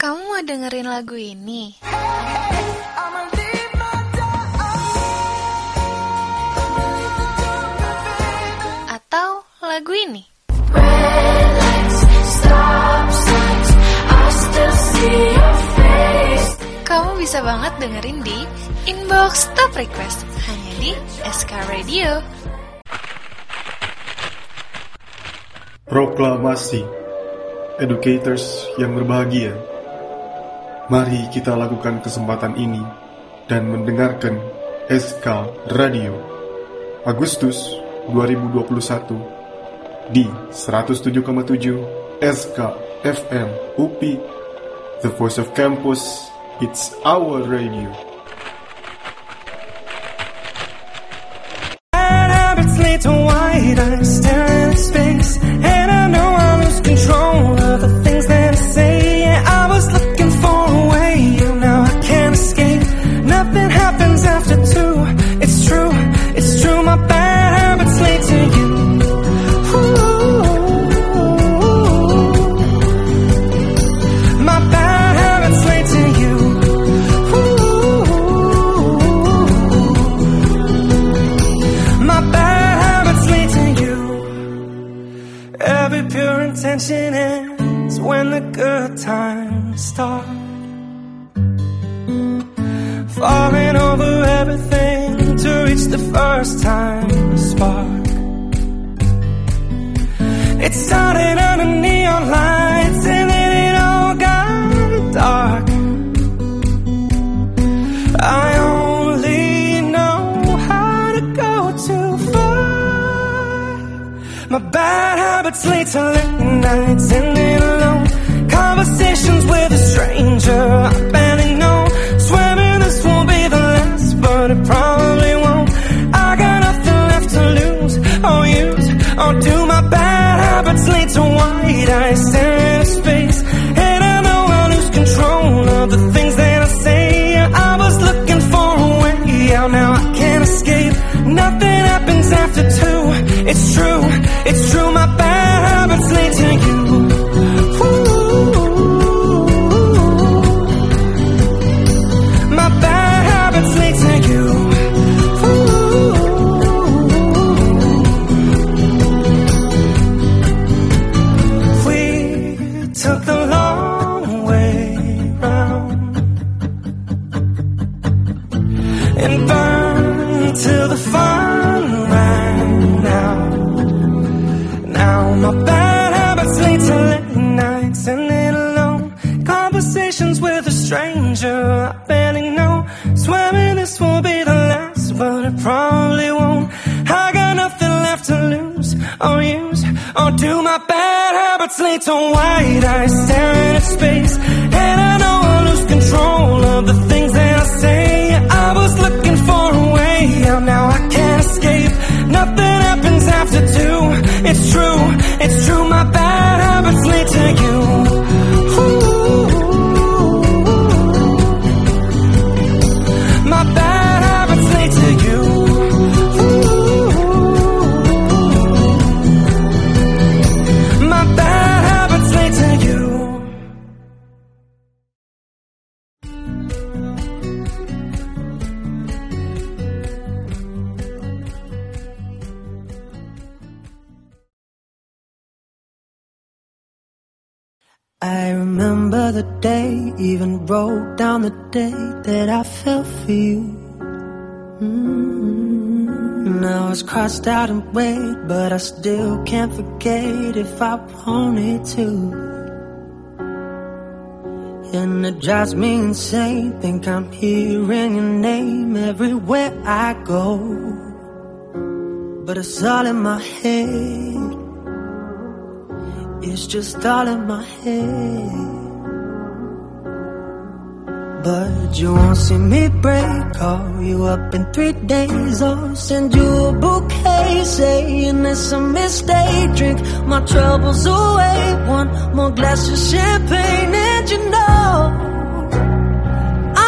Kamu mau dengerin lagu ini? Atau lagu ini? Kamu bisa banget dengerin di Inbox Top Request hanya di SK Radio. Proklamasi Educators yang berbahagia Mari kita lakukan kesempatan ini dan mendengarkan SK Radio Agustus 2021 di 107,7 SK FM UPI The Voice of Campus It's our radio start. Falling over everything to reach the first time spark. It started under neon lights and then it all got dark. I only know how to go too far. My bad habits lead to late nights and then a stranger I barely know. Swearing this won't be the last, but it probably won't. I got nothing left to lose or use or do. My bad habits lead to white eyes staring space, and I know I lose control of the things that I say. I was looking for a way out, now I can't escape. Nothing happens after two. It's true, it's true. My bad habits lead to you. I remember the day, even wrote down the day that I fell for you. Mm. Now it's crossed out and weighed, but I still can't forget if I wanted to. And it drives me insane, think I'm hearing your name everywhere I go. But it's all in my head. It's just all in my head. But you won't see me break. Call you up in three days I'll send you a bouquet saying it's a mistake. Drink my troubles away. One more glass of champagne, and you know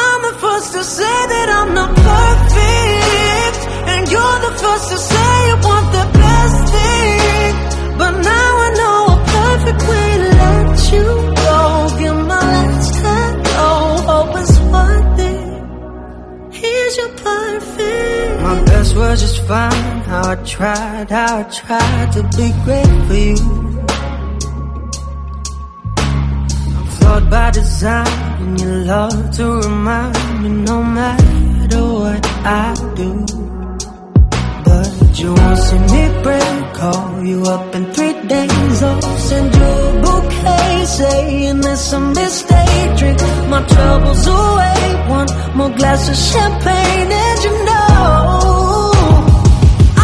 I'm the first to say that I'm not perfect, and you're the first to say you want the best thing. But now I know my best was just fine. How I tried, how I tried to be great for you. I'm flawed by design And you love to remind me no matter what I do. You won't see me break, call you up in three days. I'll send you a bouquet, saying there's some mistake. Drink my troubles away, one more glass of champagne, and you know.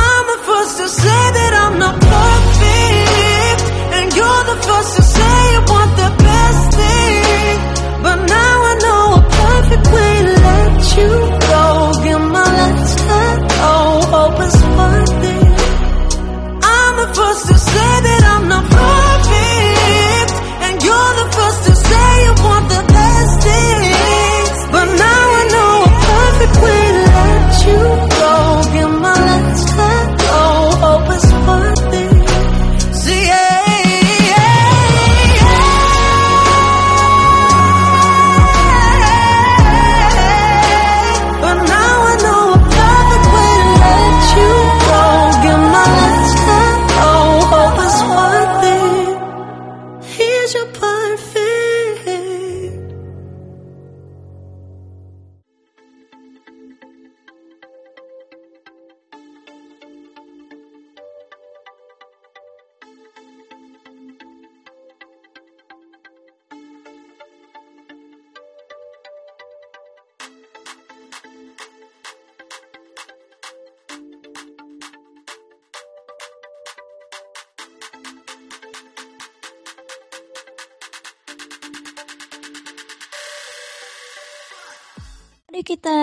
I'm the first to say that I'm not perfect, and you're the first to say you want the best thing. But now I know a perfect way to let you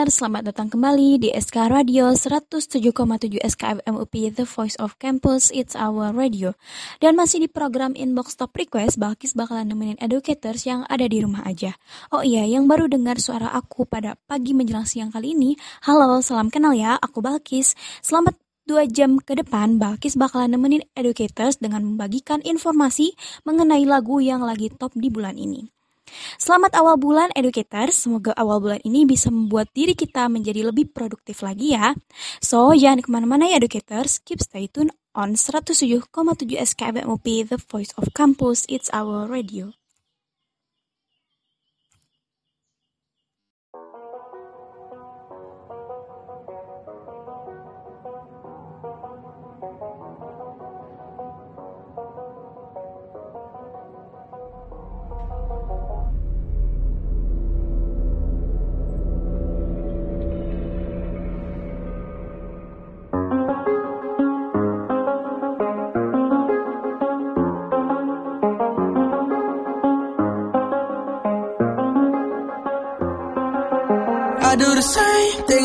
Educator, selamat datang kembali di SK Radio 107,7 SKFM UPI The Voice of Campus, It's Our Radio. Dan masih di program Inbox Top Request, Balkis bakalan nemenin educators yang ada di rumah aja. Oh iya, yang baru dengar suara aku pada pagi menjelang siang kali ini, halo, salam kenal ya, aku Balkis. Selamat Dua jam ke depan, Balkis bakalan nemenin educators dengan membagikan informasi mengenai lagu yang lagi top di bulan ini. Selamat awal bulan educators, semoga awal bulan ini bisa membuat diri kita menjadi lebih produktif lagi ya. So, jangan ke mana-mana ya educators, keep stay tune on 107,7 SKFM The Voice of Campus, It's Our Radio.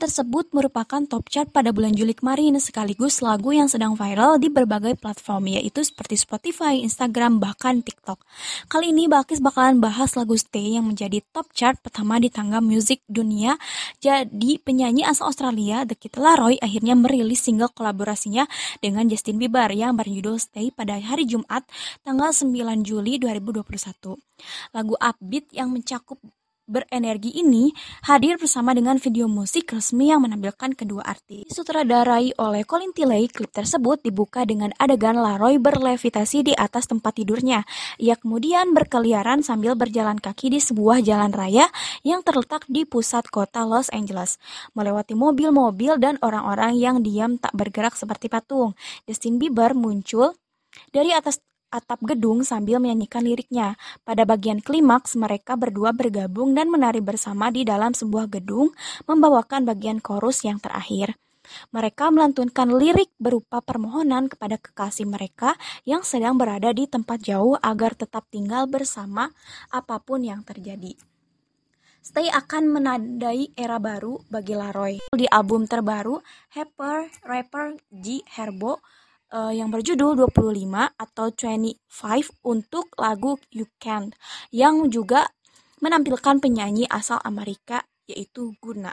Tersebut merupakan top chart pada bulan Juli kemarin sekaligus lagu yang sedang viral di berbagai platform yaitu seperti Spotify, Instagram, bahkan TikTok. Kali ini Bakis bakalan bahas lagu Stay yang menjadi top chart pertama di tangga musik dunia. Jadi penyanyi asal Australia The Kid Laroi akhirnya merilis single kolaborasinya dengan Justin Bieber yang berjudul Stay pada hari Jumat tanggal 9 Juli 2021. Lagu upbeat yang mencakup berenergi ini hadir bersama dengan video musik resmi yang menampilkan kedua artis. Sutradarai oleh Colin Tilley, klip tersebut dibuka dengan adegan Laroy berlevitasi di atas tempat tidurnya. Ia kemudian berkeliaran sambil berjalan kaki di sebuah jalan raya yang terletak di pusat kota Los Angeles, melewati mobil-mobil dan orang-orang yang diam tak bergerak seperti patung. Justin Bieber muncul dari atas atap gedung sambil menyanyikan liriknya. Pada bagian klimaks, mereka berdua bergabung dan menari bersama di dalam sebuah gedung, membawakan bagian chorus yang terakhir. Mereka melantunkan lirik berupa permohonan kepada kekasih mereka yang sedang berada di tempat jauh agar tetap tinggal bersama apa pun yang terjadi. Stay akan menandai era baru bagi Laroy. Di album terbaru, Rapper, rapper G Herbo uh, yang berjudul 25 atau 25 untuk lagu You Can yang juga menampilkan penyanyi asal Amerika yaitu Guna.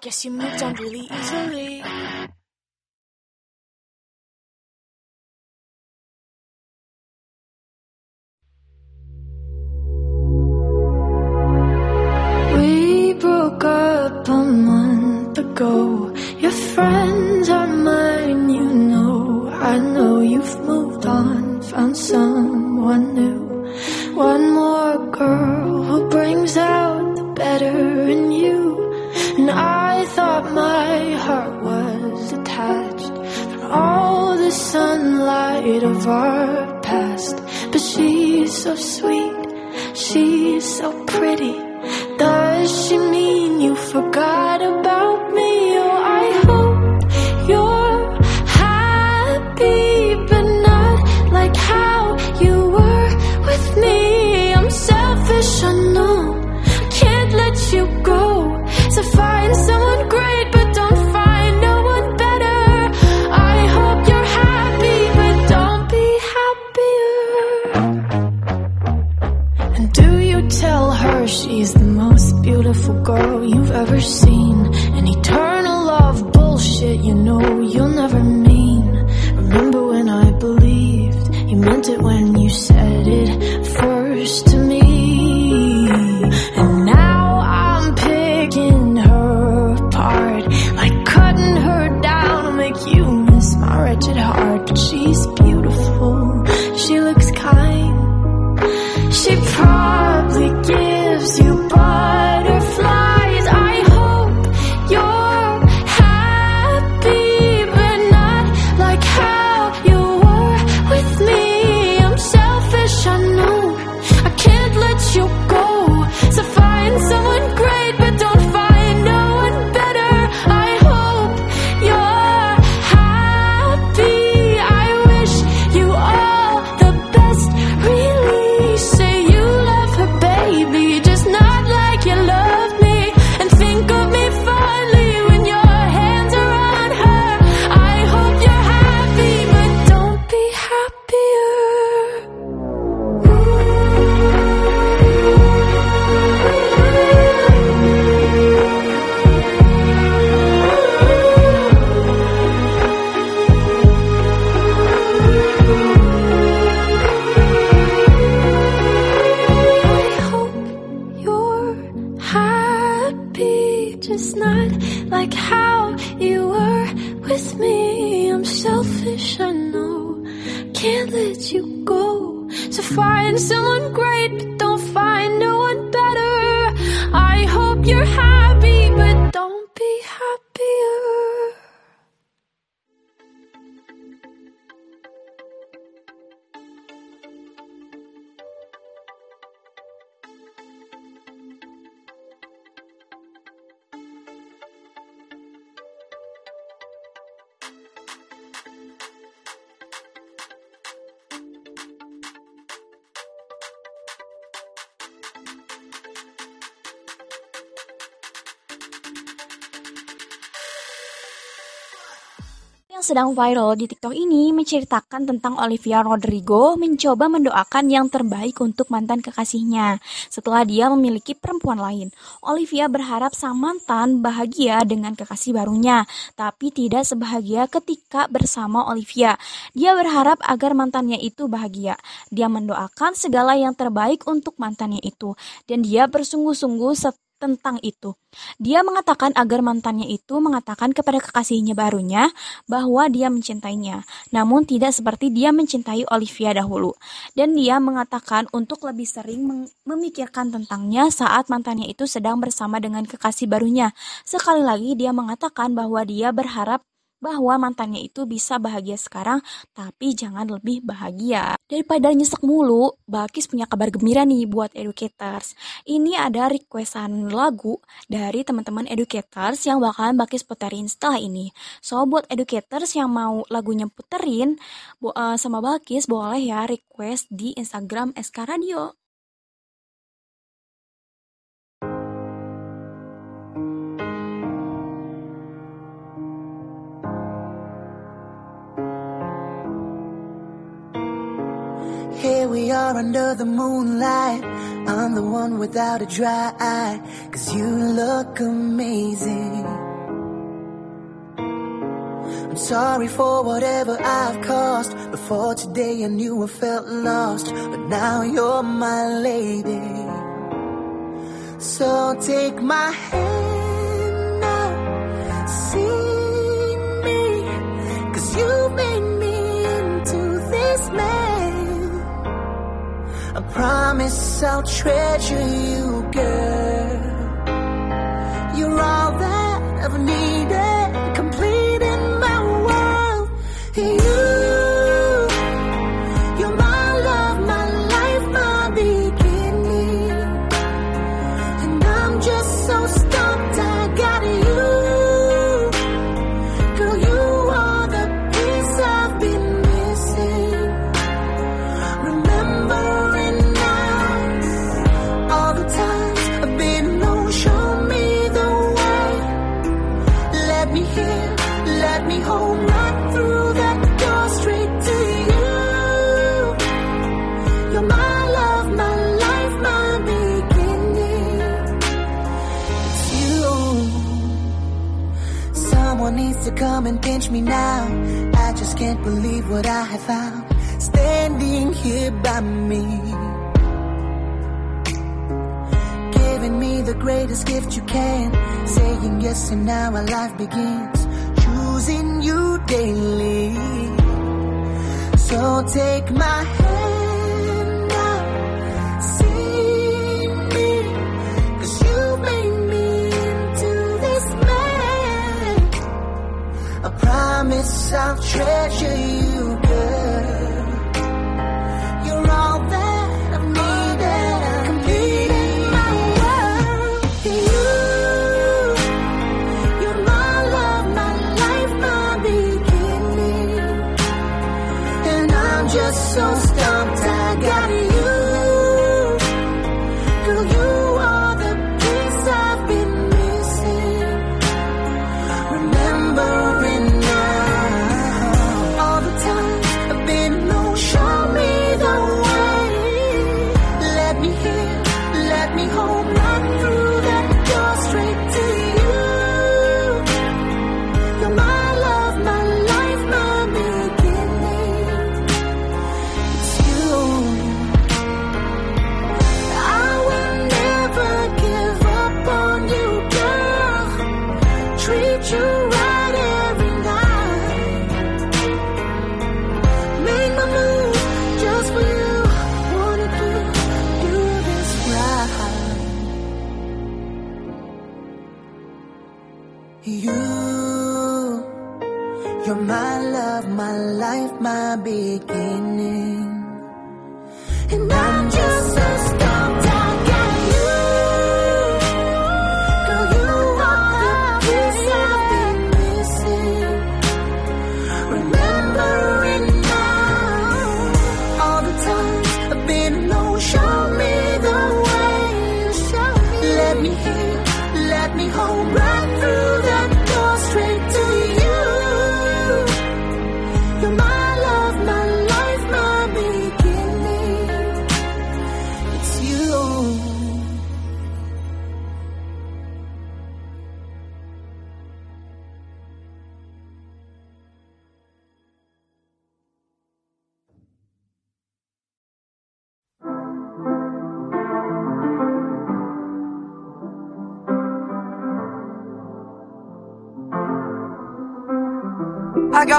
guess you moved on really easily. help. Yang sedang viral di TikTok ini menceritakan tentang Olivia Rodrigo mencoba mendoakan yang terbaik untuk mantan kekasihnya setelah dia memiliki perempuan lain. Olivia berharap sang mantan bahagia dengan kekasih barunya, tapi tidak sebahagia ketika bersama Olivia. Dia berharap agar mantannya itu bahagia. Dia mendoakan segala yang terbaik untuk mantannya itu, dan dia bersungguh-sungguh tentang itu. Dia mengatakan agar mantannya itu mengatakan kepada kekasihnya barunya bahwa dia mencintainya, namun tidak seperti dia mencintai Olivia dahulu. Dan dia mengatakan untuk lebih sering memikirkan tentangnya saat mantannya itu sedang bersama dengan kekasih barunya. Sekali lagi dia mengatakan bahwa dia berharap bahwa mantannya itu bisa bahagia sekarang, tapi jangan lebih bahagia. Daripada nyesek mulu, Bakis punya kabar gembira nih buat educators. Ini ada requestan lagu dari teman-teman educators yang bakalan Bakis puterin setelah ini. So, buat educators yang mau lagunya puterin uh, sama Bakis, boleh ya request di Instagram SK Radio. Here we are under the moonlight. I'm the one without a dry eye. Cause you look amazing. I'm sorry for whatever I've caused. Before today, I knew I felt lost. But now you're my lady. So take my hand now. See me. You made me into this man. I promise I'll treasure you, girl. You're all that I've needed, pinch me now. I just can't believe what I have found standing here by me. Giving me the greatest gift you can. Saying yes, and now our life begins. Choosing you daily. So take my hand promise I'll treasure. you,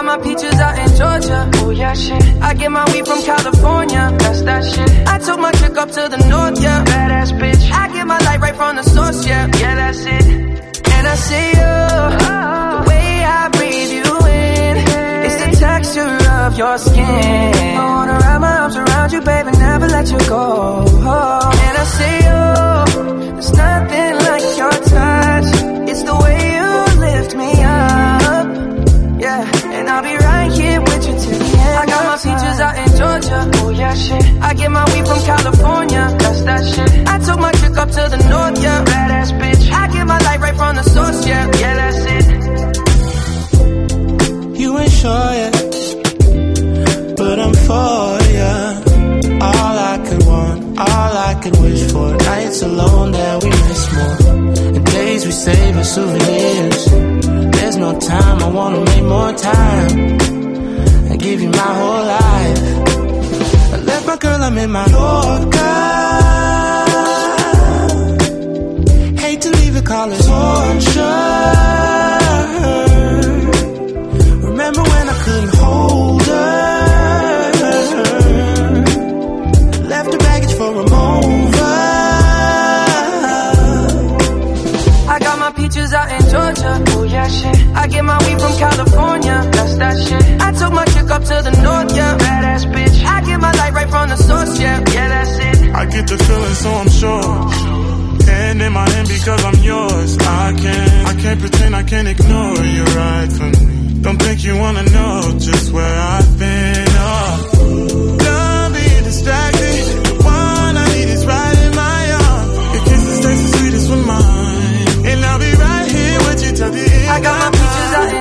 got my peaches out in Georgia. Oh yeah, shit. I get my weed from California. That's that shit. I took my chick up to the north, yeah. Badass bitch. I get my light right from the source, yeah. Yeah, that's it. And I see you. The way I breathe you in. It's the texture of your skin. I wanna wrap my arms around you, baby, never let you go. And I see you. There's nothing like your touch. It's the way you I'll be right here with you till the end. I got my peaches out in Georgia. Oh yeah, shit. I get my weed from California. That's that shit. I took my chick up to the north, yeah. Badass bitch. I get my light right from the source, yeah. Yeah, that's it. You ain't sure yet, but I'm for ya. All I could want, all I could wish for. Nights alone that we miss more, and days we save as souvenirs. No time, I wanna make more time. I give you my whole life. I left my girl, I'm in my Yorker. Hate to leave it, call it torture. Remember when I couldn't hold her? Left her baggage for a mover. I got my peaches out in Georgia. Oh yeah, shit. California. That's that shit. I took my chick up to the north, yeah. Badass bitch. I get my light right from the source, yeah. Yeah, that's it. I get the feeling, so I'm sure. And in my hand because I'm yours. I can't, I can't pretend I can't ignore you right from me. Don't think you wanna know just where I've been. Oh. Don't be distracted.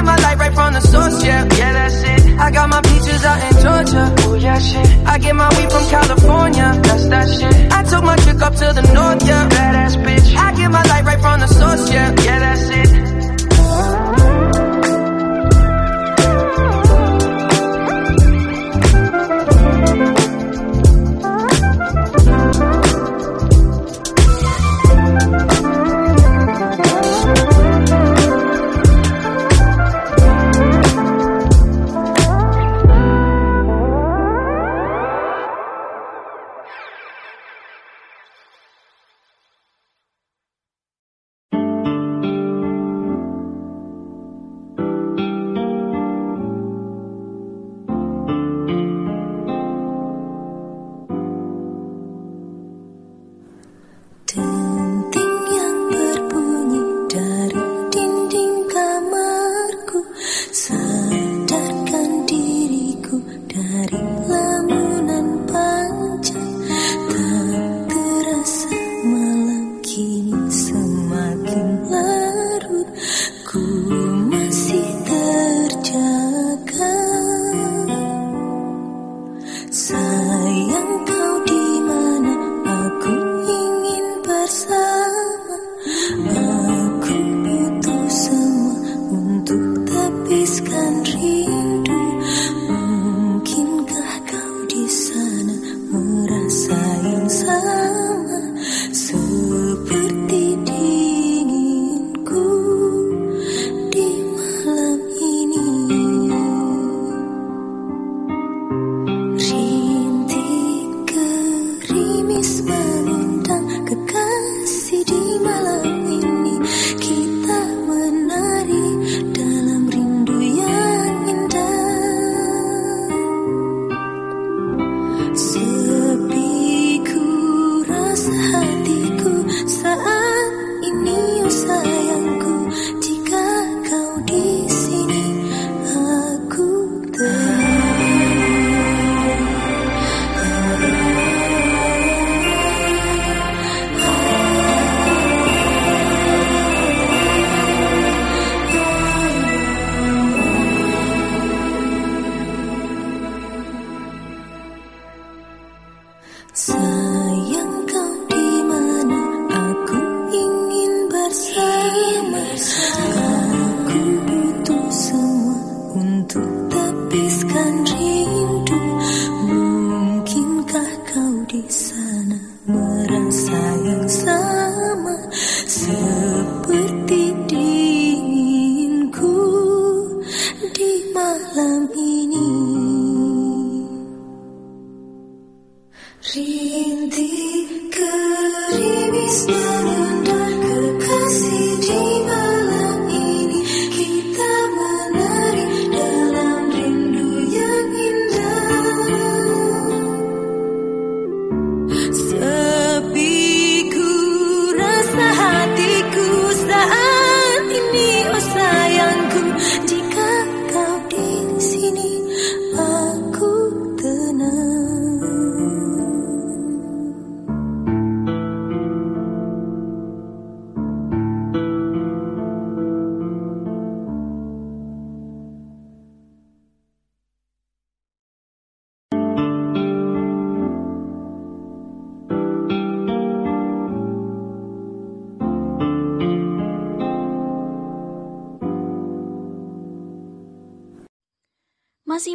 get my light right from the source, yeah. Yeah, that's it. I got my peaches out in Georgia. Oh yeah, shit. I get my weed from California. That's that shit. I took my chick up to the north, yeah. Badass bitch. I get my light right from the source, yeah. Yeah, that's it.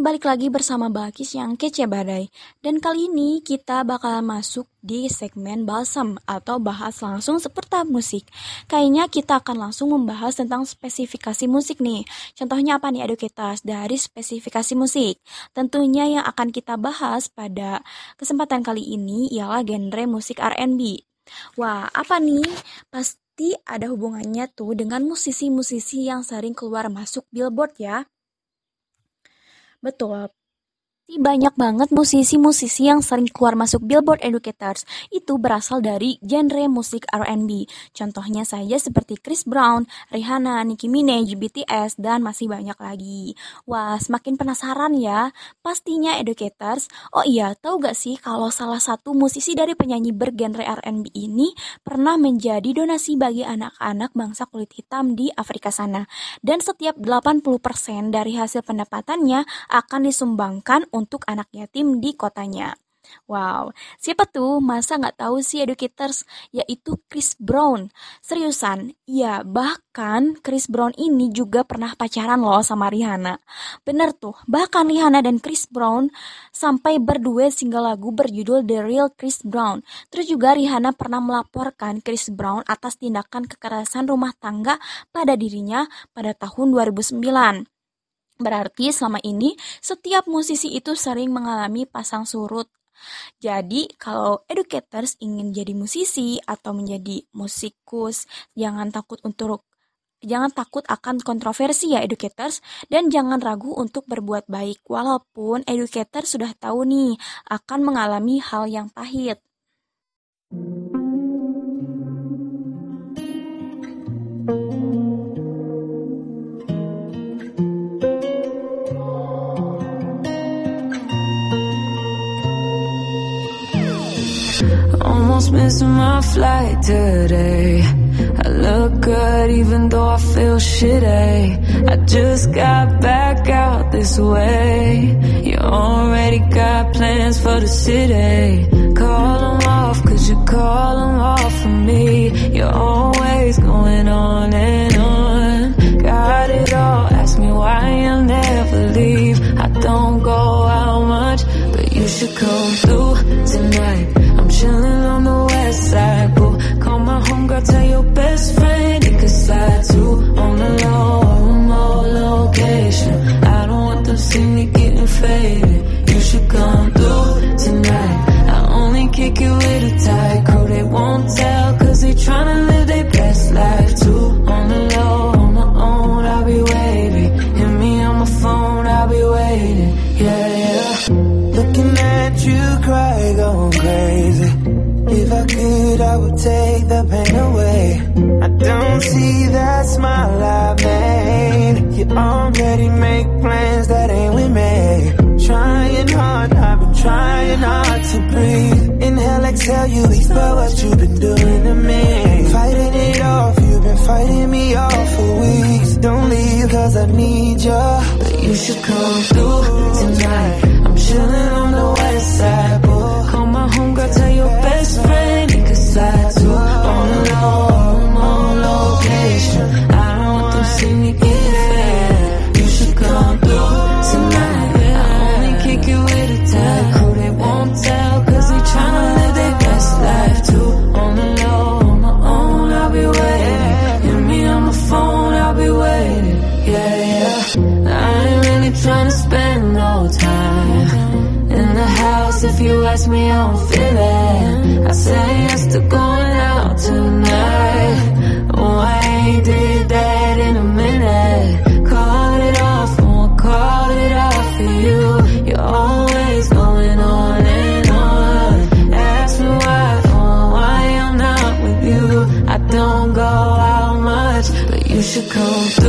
Balik lagi bersama Bakis yang kece badai. Dan kali ini kita bakalan masuk di segmen balsam atau bahas langsung seperti musik. Kayaknya kita akan langsung membahas tentang spesifikasi musik nih. Contohnya apa nih edukitas dari spesifikasi musik? Tentunya yang akan kita bahas pada kesempatan kali ini ialah genre musik R&B. Wah, apa nih? Pasti ada hubungannya tuh dengan musisi-musisi yang sering keluar masuk billboard ya. Betul, banyak banget musisi-musisi yang sering keluar masuk Billboard Educators itu berasal dari genre musik R&B. Contohnya saja seperti Chris Brown, Rihanna, Nicki Minaj, BTS, dan masih banyak lagi. Wah, semakin penasaran ya? Pastinya Educators. Oh iya, tahu gak sih kalau salah satu musisi dari penyanyi bergenre R&B ini pernah menjadi donasi bagi anak-anak bangsa kulit hitam di Afrika sana. Dan setiap 80% dari hasil pendapatannya akan disumbangkan untuk anak yatim di kotanya. Wow, siapa tuh? Masa nggak tahu sih educators? Yaitu Chris Brown. Seriusan, ya bahkan Chris Brown ini juga pernah pacaran loh sama Rihanna. Bener tuh, bahkan Rihanna dan Chris Brown sampai berduet single lagu berjudul The Real Chris Brown. Terus juga Rihanna pernah melaporkan Chris Brown atas tindakan kekerasan rumah tangga pada dirinya pada tahun 2009. Berarti selama ini setiap musisi itu sering mengalami pasang surut. Jadi kalau educators ingin jadi musisi atau menjadi musikus, jangan takut untuk jangan takut akan kontroversi ya educators dan jangan ragu untuk berbuat baik walaupun educator sudah tahu nih akan mengalami hal yang pahit. Almost missing my flight today. I look good even though I feel shitty. I just got back out this way. You already got plans for the city. Call them off cause you call them off for me. You're always going on and on. Got it all, ask me why I'll never leave. I don't go out much, but you should come through tonight chillin' on the west side, boo. Call my homegirl, tell your best friend he could slide too. On the low, remote location. I don't want them see me getting faded. You should come through tonight. I only kick it with a tight crew. They won't tell, cause they tryna live their best life too. On the low, on my own, I'll be waiting. Hit me on my phone, I'll be waiting. Yeah, yeah. Looking at you. If I could, I would take the pain away. I don't see that smile I made. You already make plans that ain't with me. Trying hard, I've been trying hard to breathe. Inhale, exhale, you expel what you've been doing to me. Fighting it off, you've been fighting me off for weeks. Don't leave, cause I need you. But you should come through tonight. I'm chilling on the west side, boy. Call my homegirl, tell your I'm on location. I don't want them see me get fed. You should come through tonight. I only kick it with a tag. Who they won't tell, cause they tryna live their best life too. On the low, on my own, I'll be waiting. Hit me on my phone, I'll be waiting. Yeah, yeah. I ain't really tryna spend no time in the house. If you ask me, I don't feel it. I say yes to going Oh, I did that in a minute. Call it off, won't call it off for you. You're always going on and on. Ask me why, oh, why I'm not with you. I don't go out much, but you should come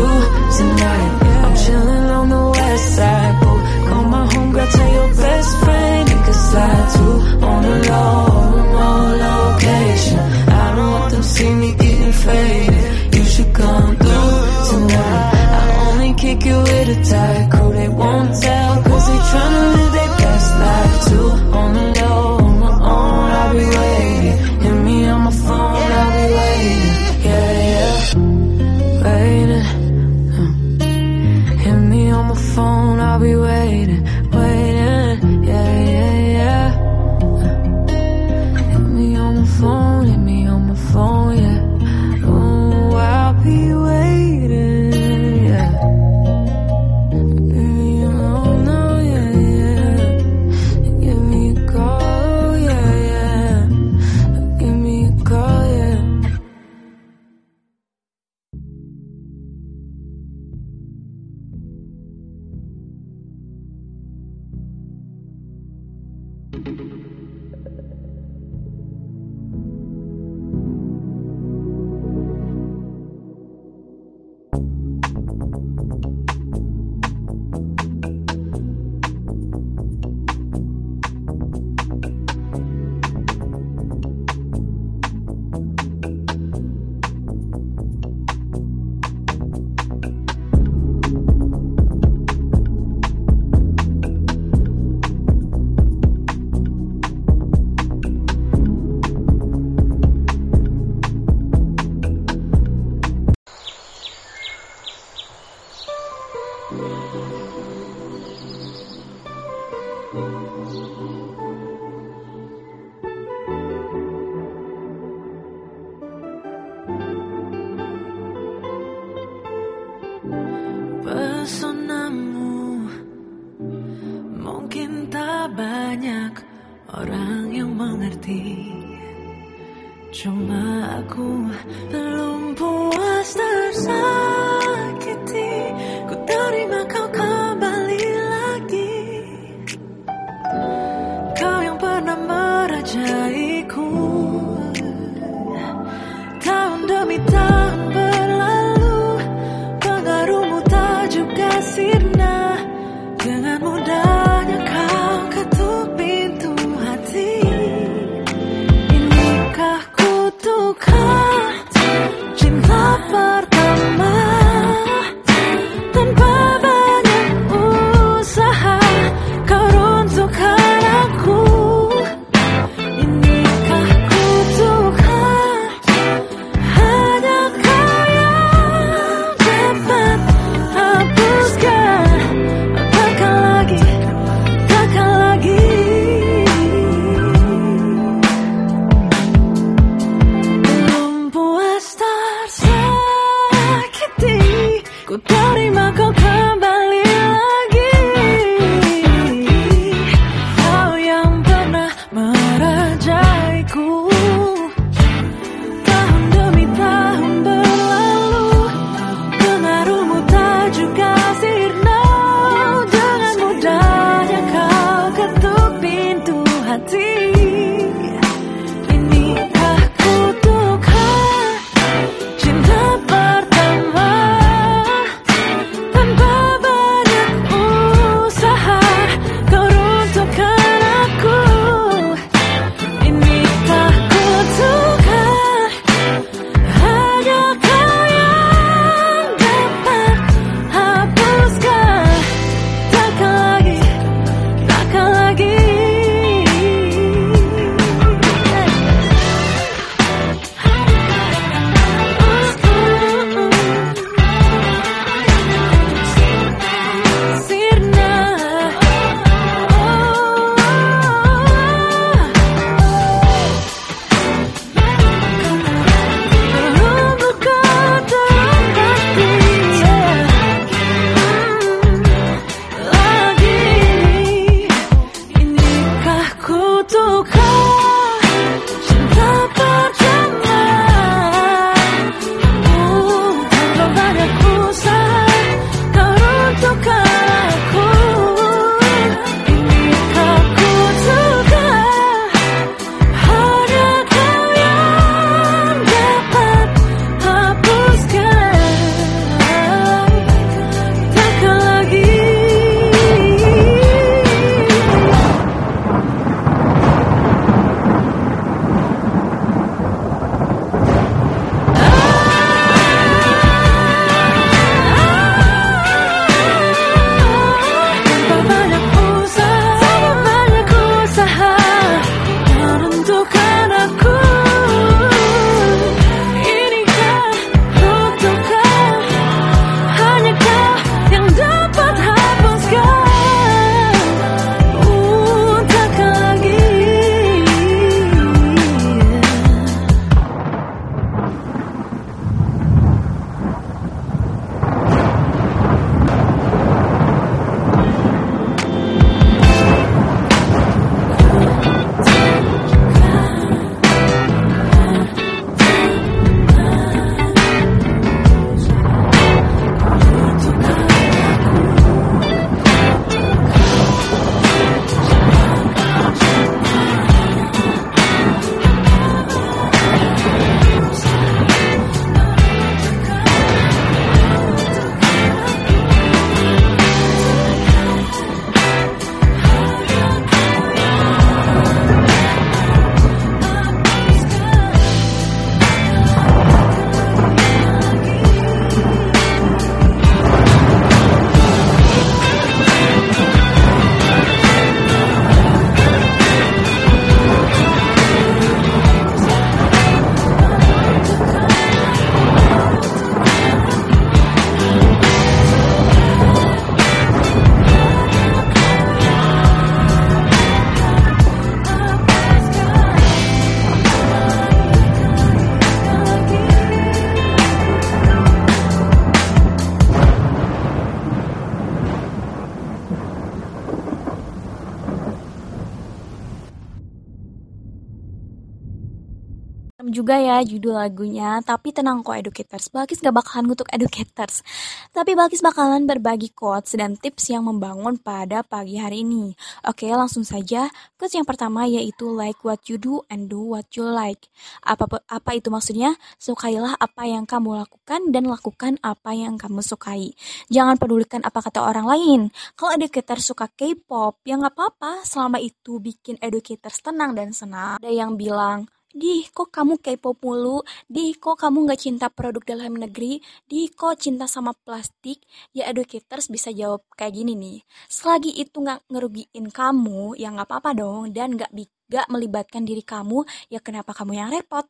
ya judul lagunya, tapi tenang kok educators, Balkis gak bakalan ngutuk educators. Tapi Balkis bakalan berbagi quotes dan tips yang membangun pada pagi hari ini. Oke, langsung saja. Quotes yang pertama yaitu like what you do and do what you like. Apa apa itu maksudnya? Sukailah apa yang kamu lakukan dan lakukan apa yang kamu sukai. Jangan pedulikan apa kata orang lain. Kalau educator suka K-pop, ya nggak apa-apa selama itu bikin educators tenang dan senang. Ada yang bilang, Dih, kok kamu K-pop mulu? Dih, kok kamu nggak cinta produk dalam negeri? Dih, kok cinta sama plastik? Ya educators bisa jawab kayak gini nih. Selagi itu nggak ngerugiin kamu, ya nggak apa-apa dong. Dan nggak nggak melibatkan diri kamu, ya kenapa kamu yang repot?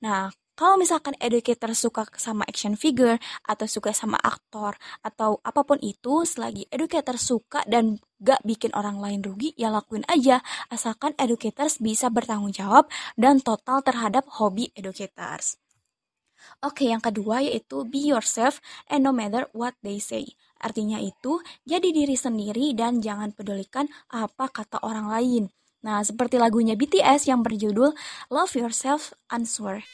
Nah, kalau misalkan educator suka sama action figure atau suka sama aktor atau apa pun itu, selagi educator suka dan gak bikin orang lain rugi, ya lakuin aja. Asalkan educators bisa bertanggung jawab dan total terhadap hobi educators. Oke, yang kedua yaitu be yourself and no matter what they say. Artinya itu, jadi diri sendiri dan jangan pedulikan apa kata orang lain. Nah, seperti lagunya BTS yang berjudul Love Yourself Answer.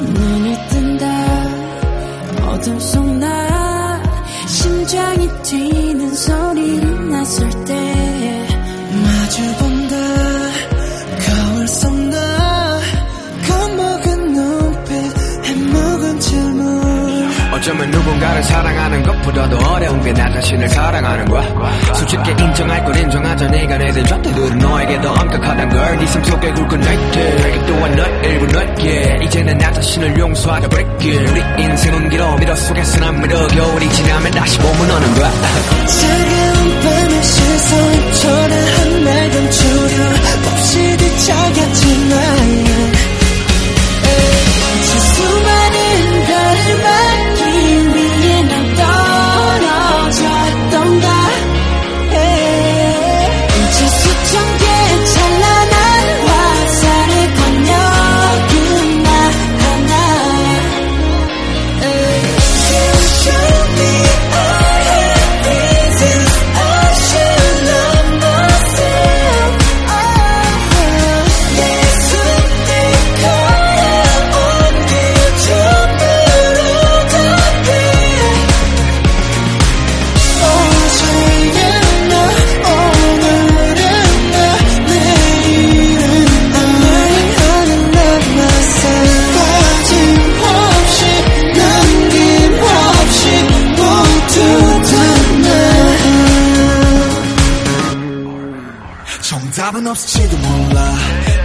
눈을 뜬다. 어둠 속 나 심장이 뛰는 소리를 났을 때 마주 어쩌면 누군가를 사랑하는 것보다도 어려운 게 나 자신을 사랑하는 거야. 솔직히 인정할 걸 인정하자 내가 내든 전태들은 너에게 더 엄격하단 걸네 삶속에 굵은 날들 내게 또한 널 일부 넓게. 이제는 나 자신을 용서하자 break 우리 인생은 길어 미러 속에서 난 미러 겨울이 지나면 다시 봄은 오는 거야. 차가운 밤의 시선 초라한 날 감추려 몹시 뒤척였지만 없을지도 몰라.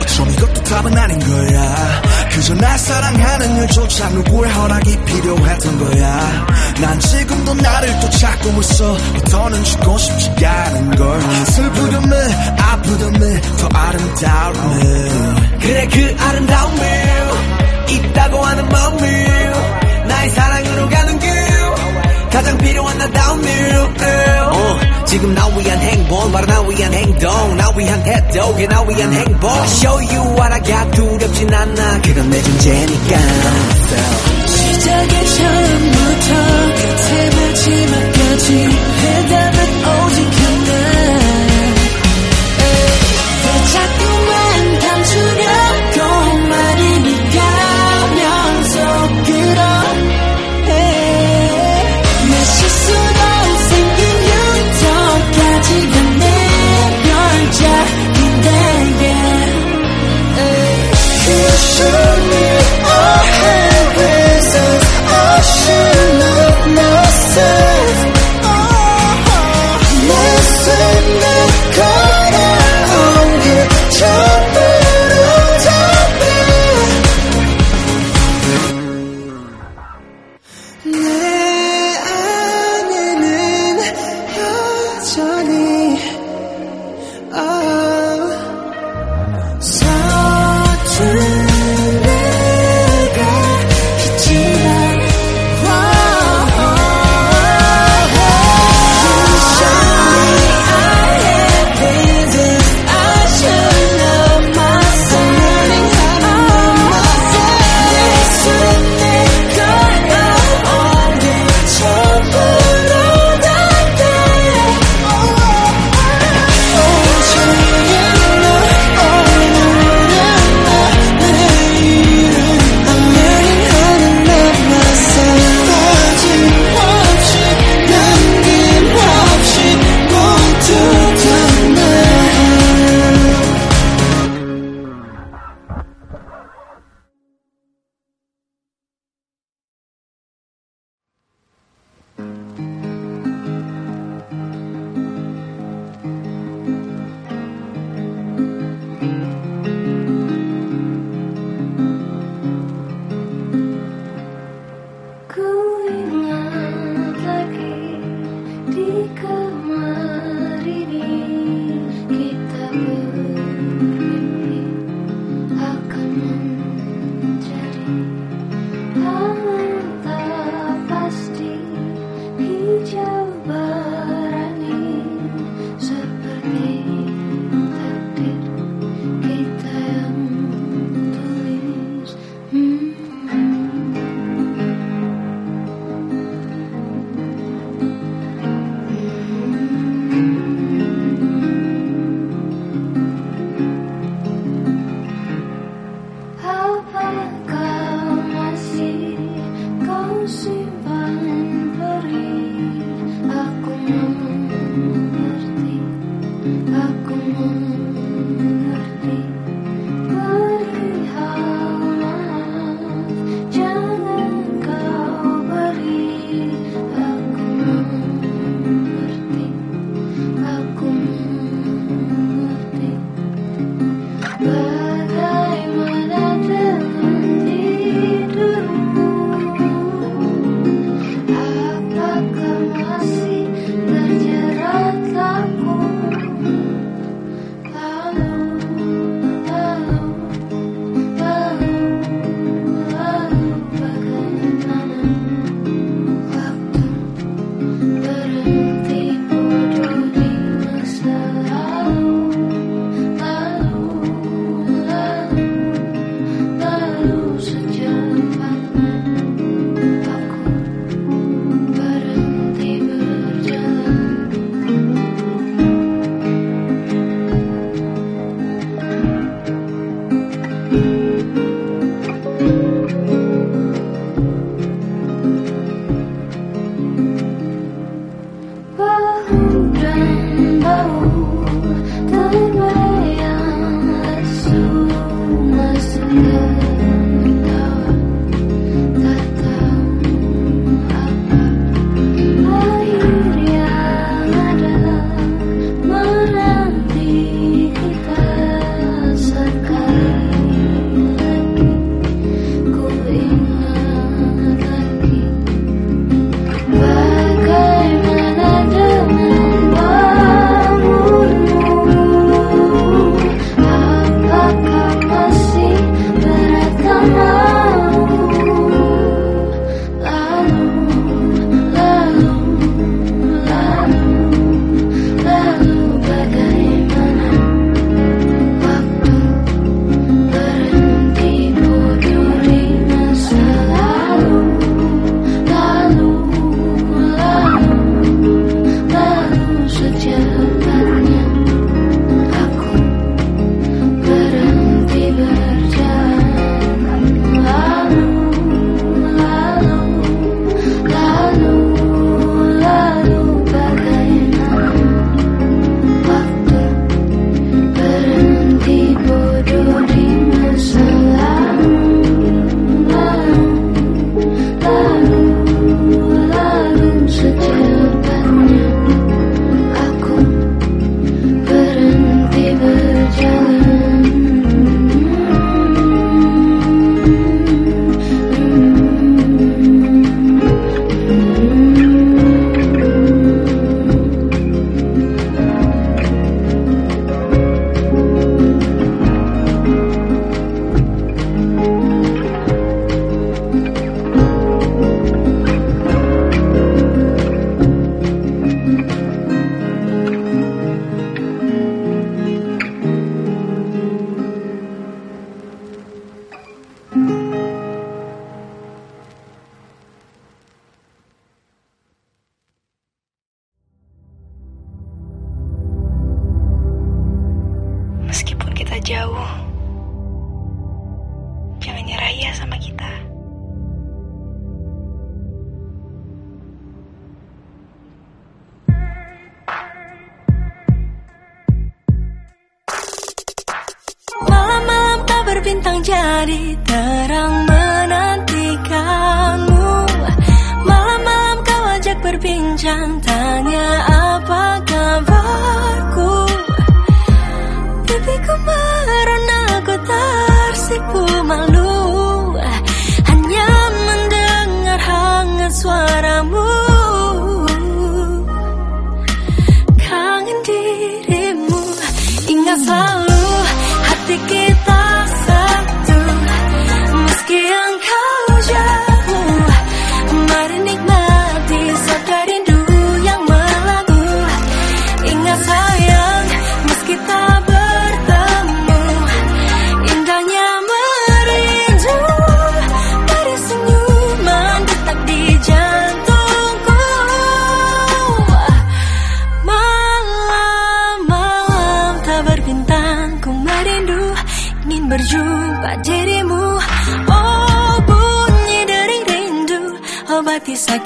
어쩜 이것도 답은 아닌 거야. 그저 날 사랑하는 일조차 누구의 허락이 필요했던 거야. 난 지금도 나를 또 찾고 있어. 더는 죽고 싶지 않은 걸. 슬프렴을 아프렴을 더 아름다움을 그래 그 아름다움을 있다고 하는 마음을 나의 사랑으로 가는 길 가장 필요한 나다운 일 어, 지금 나 위한 행복 바로 나 위한 행동. 나 위한 태도 그게 나 위한 행복. I show you what I got 두렵진 않아. 그건 내 존재니까. 시작의 처음부터 끝의 마지막까지 해답 should.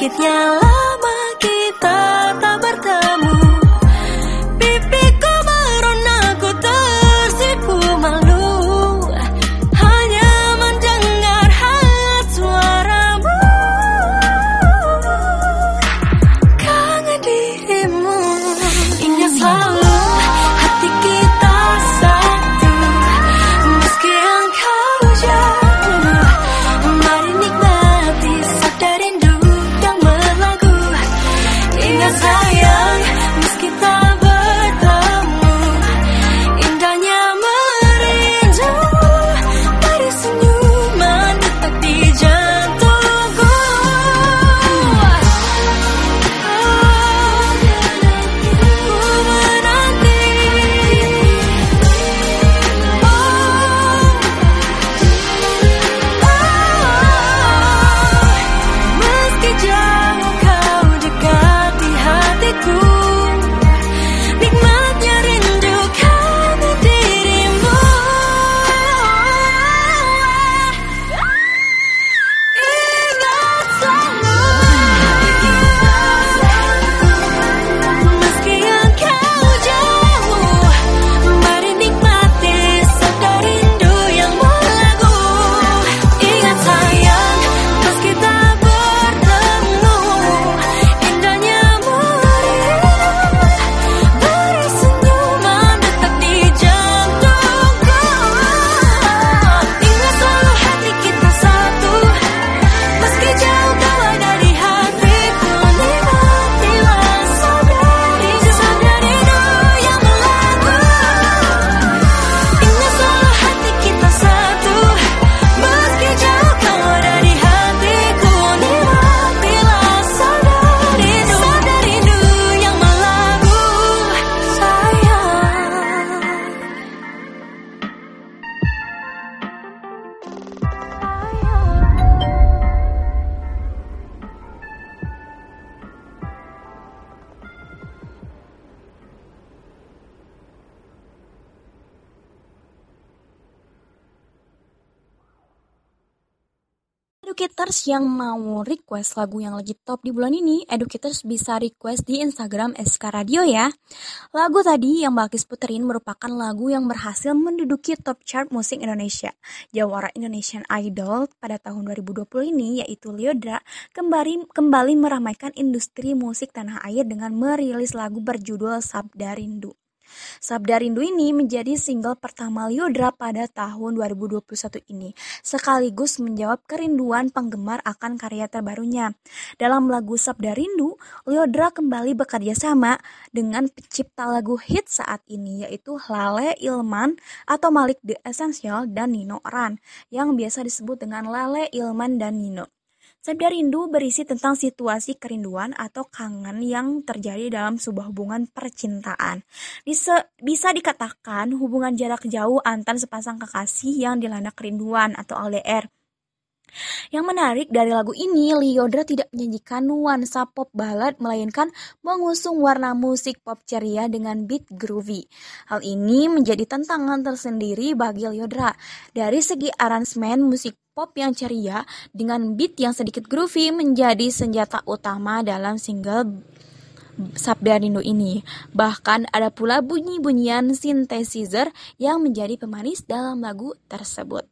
Sakitnya request lagu yang lagi top di bulan ini, Educators bisa request di Instagram SK Radio ya. Lagu tadi yang Balkis puterin merupakan lagu yang berhasil menduduki top chart musik Indonesia. Jawara Indonesian Idol pada tahun 2020 ini yaitu Lyodra kembali, kembali meramaikan industri musik tanah air dengan merilis lagu berjudul Sabda Rindu. Sabda Rindu ini menjadi single pertama Lyodra pada tahun 2021 ini, sekaligus menjawab kerinduan penggemar akan karya terbarunya. Dalam lagu Sabda Rindu, Lyodra kembali bekerja sama dengan pencipta lagu hit saat ini yaitu Lale Ilman atau Malik The Essential dan Nino Ran yang biasa disebut dengan Lale Ilman dan Nino. Sabda Rindu berisi tentang situasi kerinduan atau kangen yang terjadi dalam sebuah hubungan percintaan. Bisa, bisa dikatakan hubungan jarak jauh antar sepasang kekasih yang dilanda kerinduan atau LDR. Yang menarik dari lagu ini, Lyodra tidak menyajikan nuansa pop ballad, melainkan mengusung warna musik pop ceria dengan beat groovy. Hal ini menjadi tantangan tersendiri bagi Lyodra. Dari segi aransemen musik pop yang ceria dengan beat yang sedikit groovy menjadi senjata utama dalam single Sabda Rindu ini. Bahkan ada pula bunyi-bunyian synthesizer yang menjadi pemanis dalam lagu tersebut.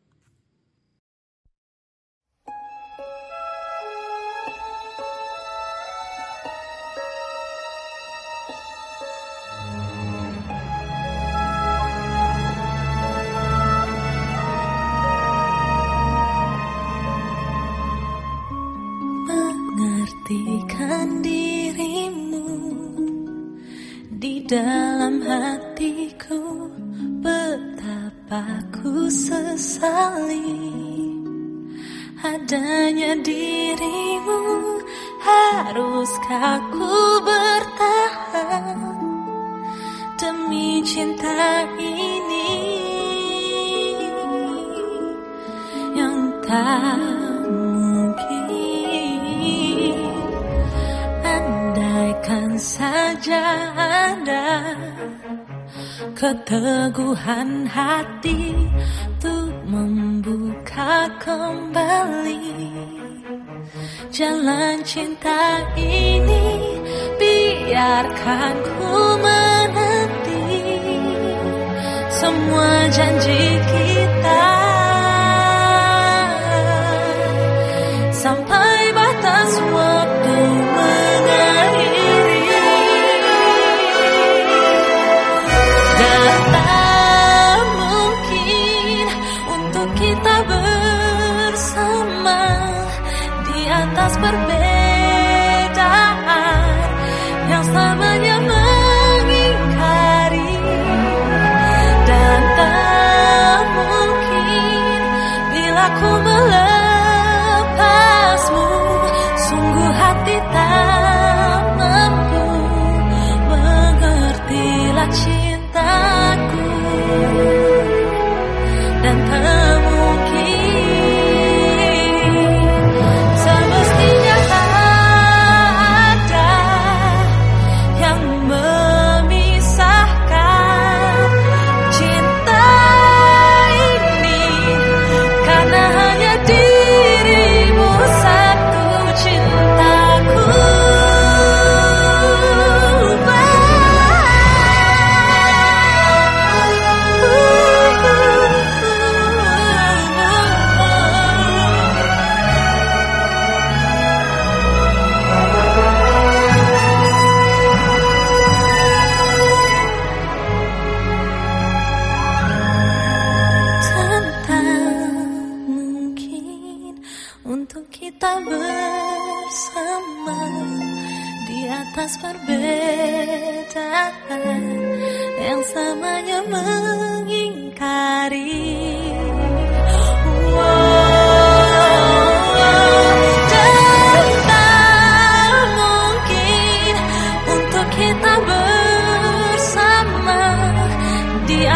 Dalam hatiku betapa ku sesali. Adanya dirimu haruskah ku bertahan? Demi cinta ini yang tak saja ada keteguhan hati untuk membuka kembali. Jalan cinta ini biarkan ku menanti semua janji kita. Sampai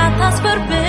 ratas per bene.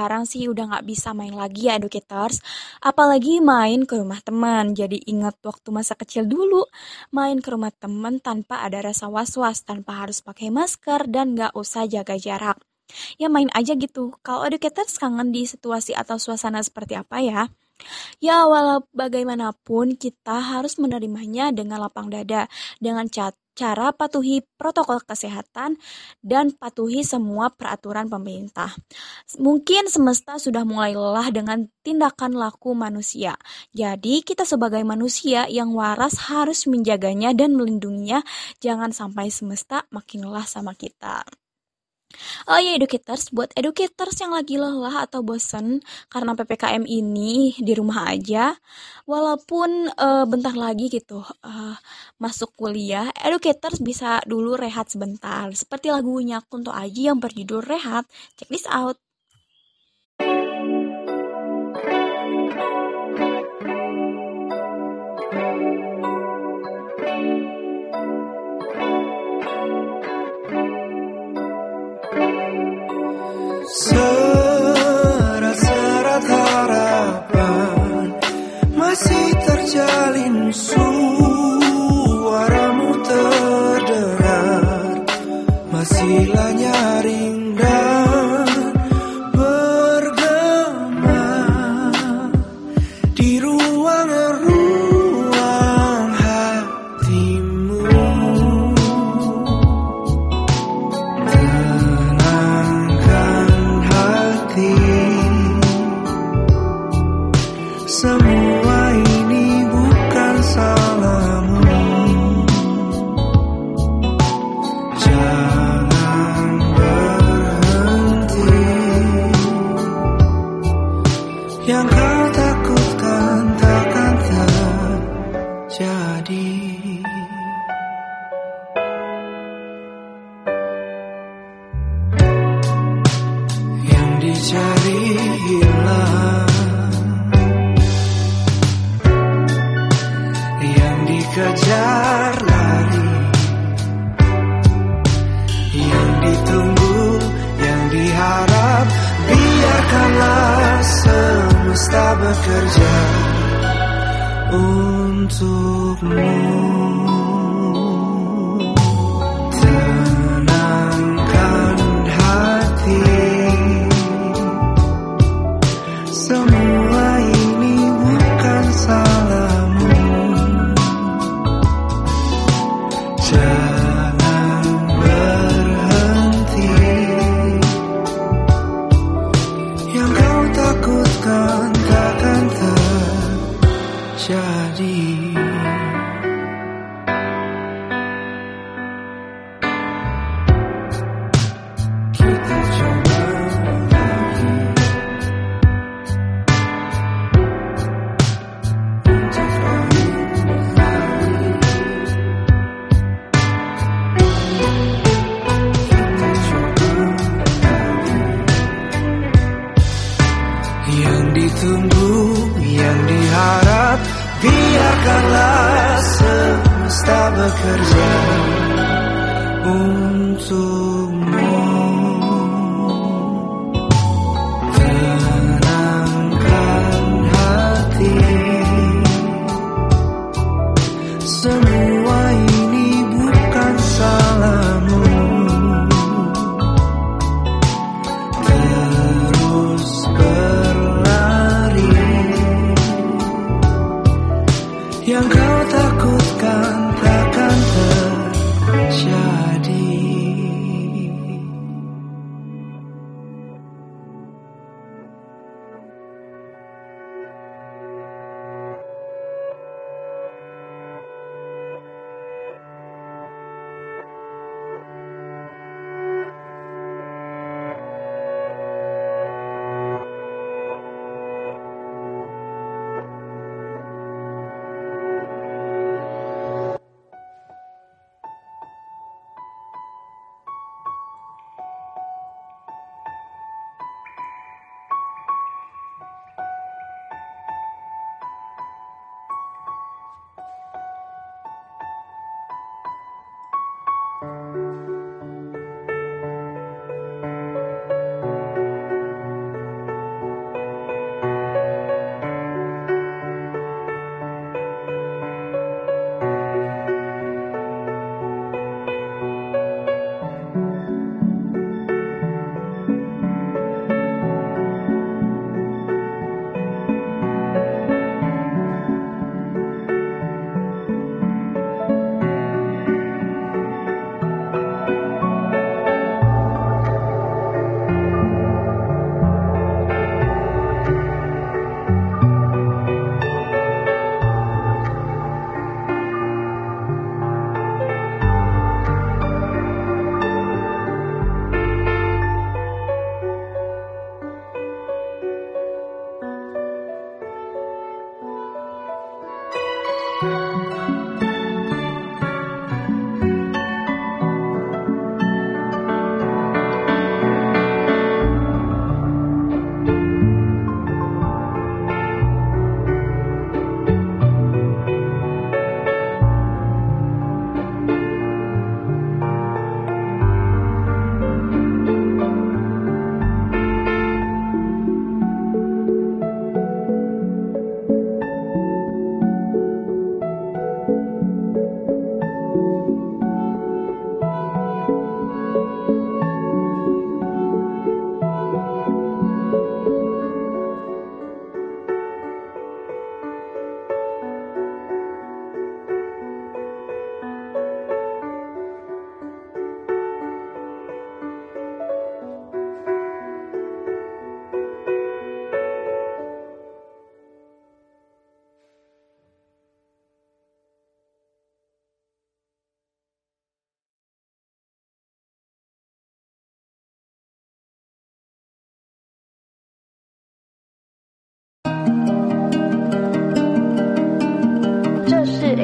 sekarang sih udah nggak bisa main lagi ya educators. Apalagi main ke rumah teman. Jadi ingat waktu masa kecil dulu, main ke rumah teman tanpa ada rasa was-was, tanpa harus pakai masker dan nggak usah jaga jarak. Ya main aja gitu. Kalau educators kangen di situasi atau suasana seperti apa ya? Ya, walau bagaimanapun kita harus menerimanya dengan lapang dada, dengan cat cara patuhi protokol kesehatan dan patuhi semua peraturan pemerintah. Mungkin semesta sudah mulai lelah dengan tindakan laku manusia. Jadi kita sebagai manusia yang waras harus menjaganya dan melindunginya jangan sampai semesta makin lelah sama kita. Oh ya educators, buat educators yang lagi lelah atau bosen karena PPKM ini di rumah aja, walaupun uh, bentar lagi gitu uh, masuk kuliah, educators bisa dulu rehat sebentar. Seperti lagunya Kunto Aji yang berjudul Rehat. Check this out.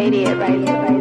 Radiant right?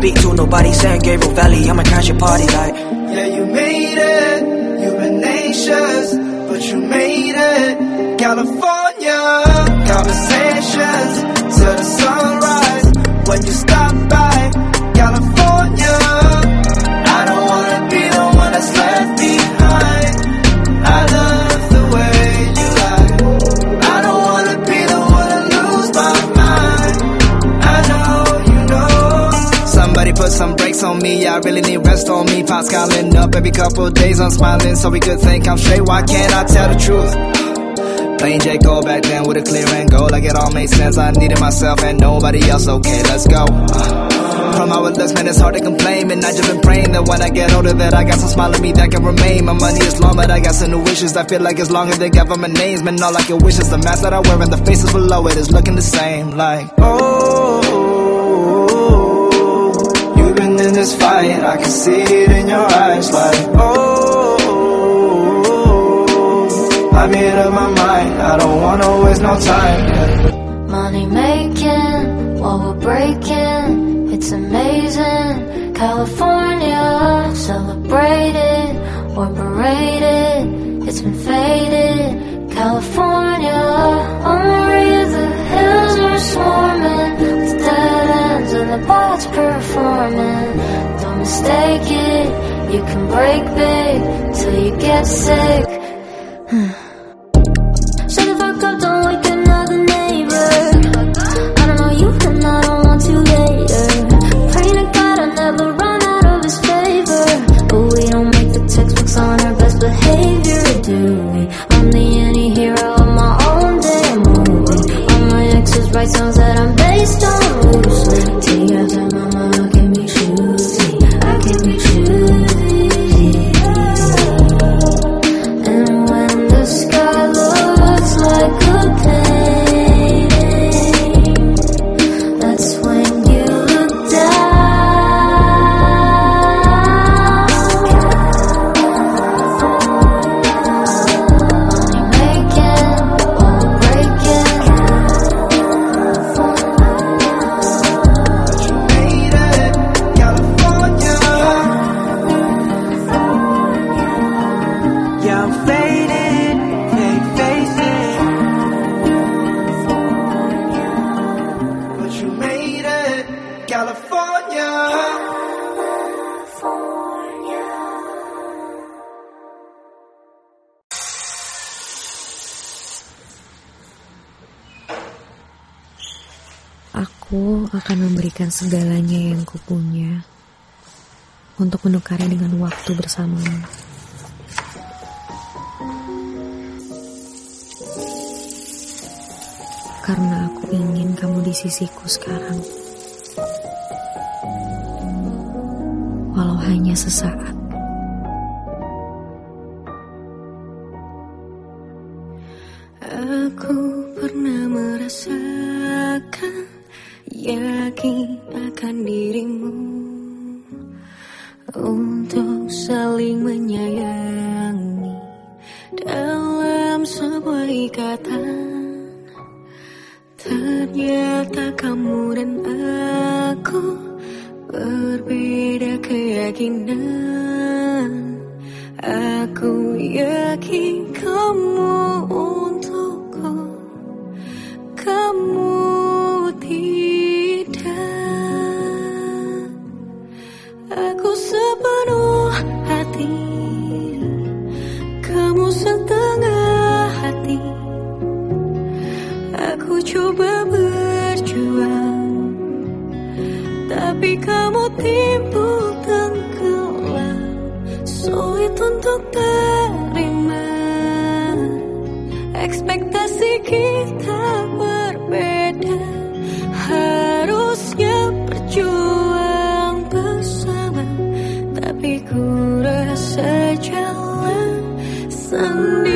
Speak to nobody, San Gabriel Valley. I'ma crash your party like. Smiling so we could think I'm straight. Why can't I tell the truth? Plain J go back then with a clear and go like it all made sense. I needed myself and nobody else. Okay, let's go. Uh, From our looks, man, it's hard to complain. And I just been praying that when I get older, that I got some smile in me that can remain. My money is long, but I got some new wishes. I feel like as long as they government names, man, all I can wish is the mask that I wear and the faces below it is looking the same. Like, oh, you've been in this fight, I can see it in your eyes. Like, oh, I'm here to my mind, I don't wanna waste no time. Money making while we're breaking, it's amazing. California celebrated or berated, it's been faded. California, on the hills are swarming with dead ends and the bots performing. Don't mistake it, you can break big till you get sick. Memberikan segalanya yang kupunya untuk menukarnya dengan waktu bersamamu. Karena aku ingin kamu di sisiku sekarang. Walau hanya sesaat. 怎敌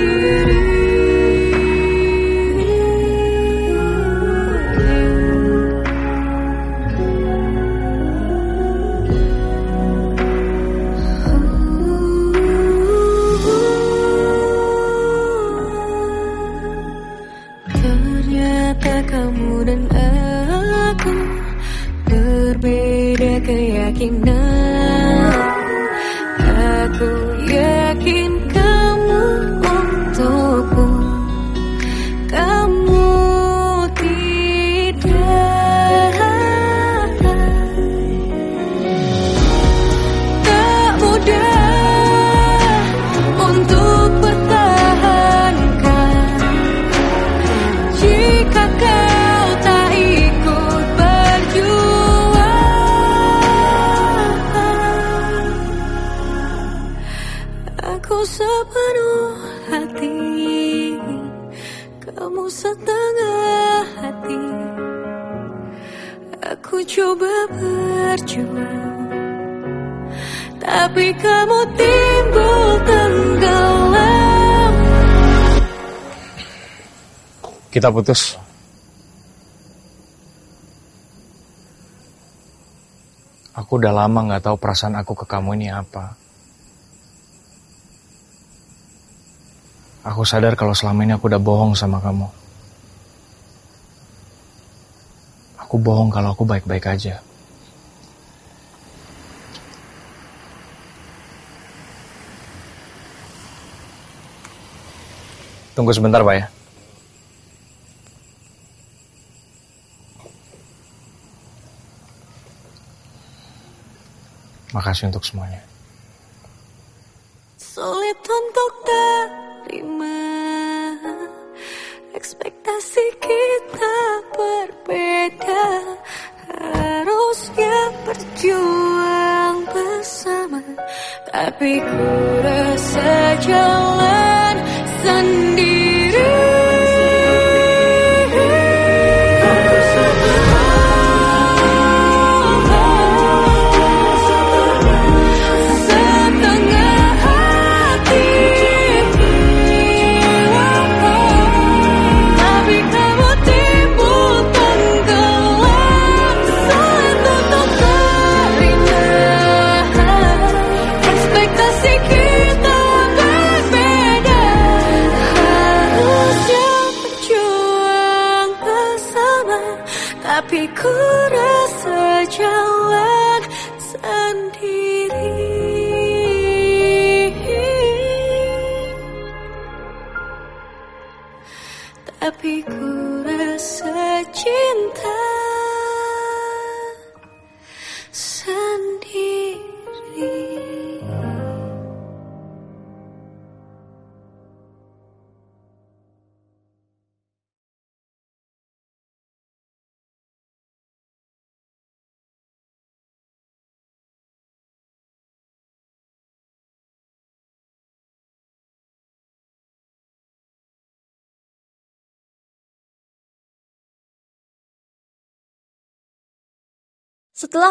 Kita putus. Aku udah lama nggak tahu perasaan aku ke kamu ini apa. Aku sadar kalau selama ini aku udah bohong sama kamu. Aku bohong kalau aku baik-baik aja. Tunggu sebentar, Pak ya. Makasih untuk semuanya.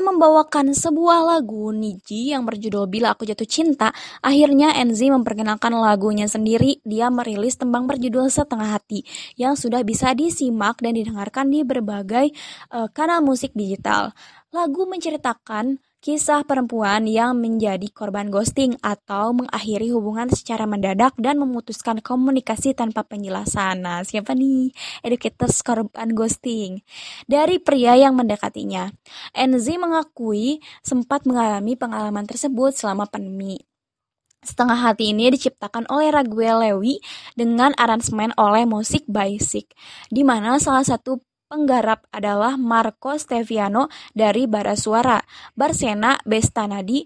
Membawakan sebuah lagu Niji yang berjudul Bila Aku Jatuh Cinta, akhirnya Enzi memperkenalkan lagunya sendiri. Dia merilis tembang berjudul Setengah Hati yang sudah bisa disimak dan didengarkan di berbagai eh, kanal musik digital. Lagu menceritakan kisah perempuan yang menjadi korban ghosting atau mengakhiri hubungan secara mendadak dan memutuskan komunikasi tanpa penjelasan. Nah, siapa nih educators korban ghosting? Dari pria yang mendekatinya. Enzi mengakui sempat mengalami pengalaman tersebut selama pandemi. Setengah hati ini diciptakan oleh Raguel Lewi dengan aransemen oleh musik Basic, di mana salah satu penggarap adalah Marco Steviano dari Bara Suara. Barsena Bestanadi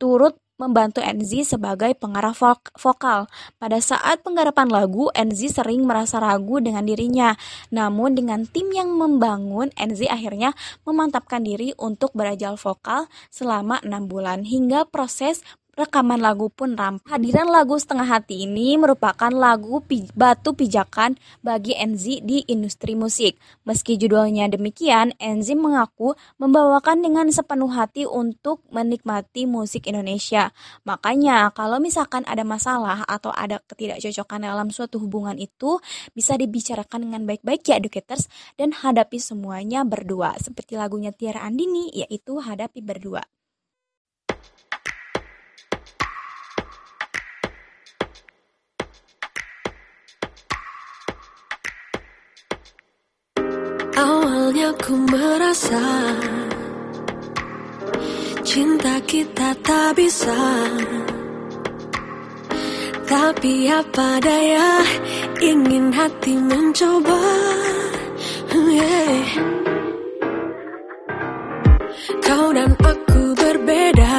turut membantu Enzi sebagai pengarah vokal. Pada saat penggarapan lagu, Enzi sering merasa ragu dengan dirinya. Namun dengan tim yang membangun, Enzi akhirnya memantapkan diri untuk berajal vokal selama enam bulan hingga proses rekaman lagu pun rampung. Hadiran lagu Setengah Hati ini merupakan lagu pi batu pijakan bagi Enzi di industri musik. Meski judulnya demikian, Enzi mengaku membawakan dengan sepenuh hati untuk menikmati musik Indonesia. Makanya, kalau misalkan ada masalah atau ada ketidakcocokan dalam suatu hubungan itu, bisa dibicarakan dengan baik-baik ya educators dan hadapi semuanya berdua. Seperti lagunya Tiara Andini, yaitu Hadapi Berdua. Awalnya ku merasa Cinta kita tak bisa. Tapi apa daya Ingin hati mencoba? Yeah. Kau dan aku berbeda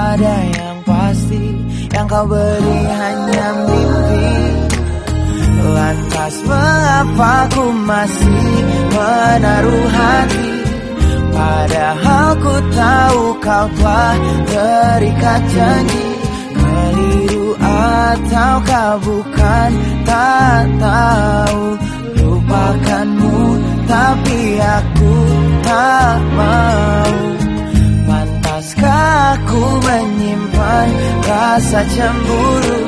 ada yang pasti Yang kau beri hanya mimpi. Lantas mengapa ku masih menaruh hati? Padahal ku tahu kau telah terikat janji. Keliru ataukah bukan tak tahu. Lupakanmu tapi aku tak mau aku menyimpan rasa cemburu.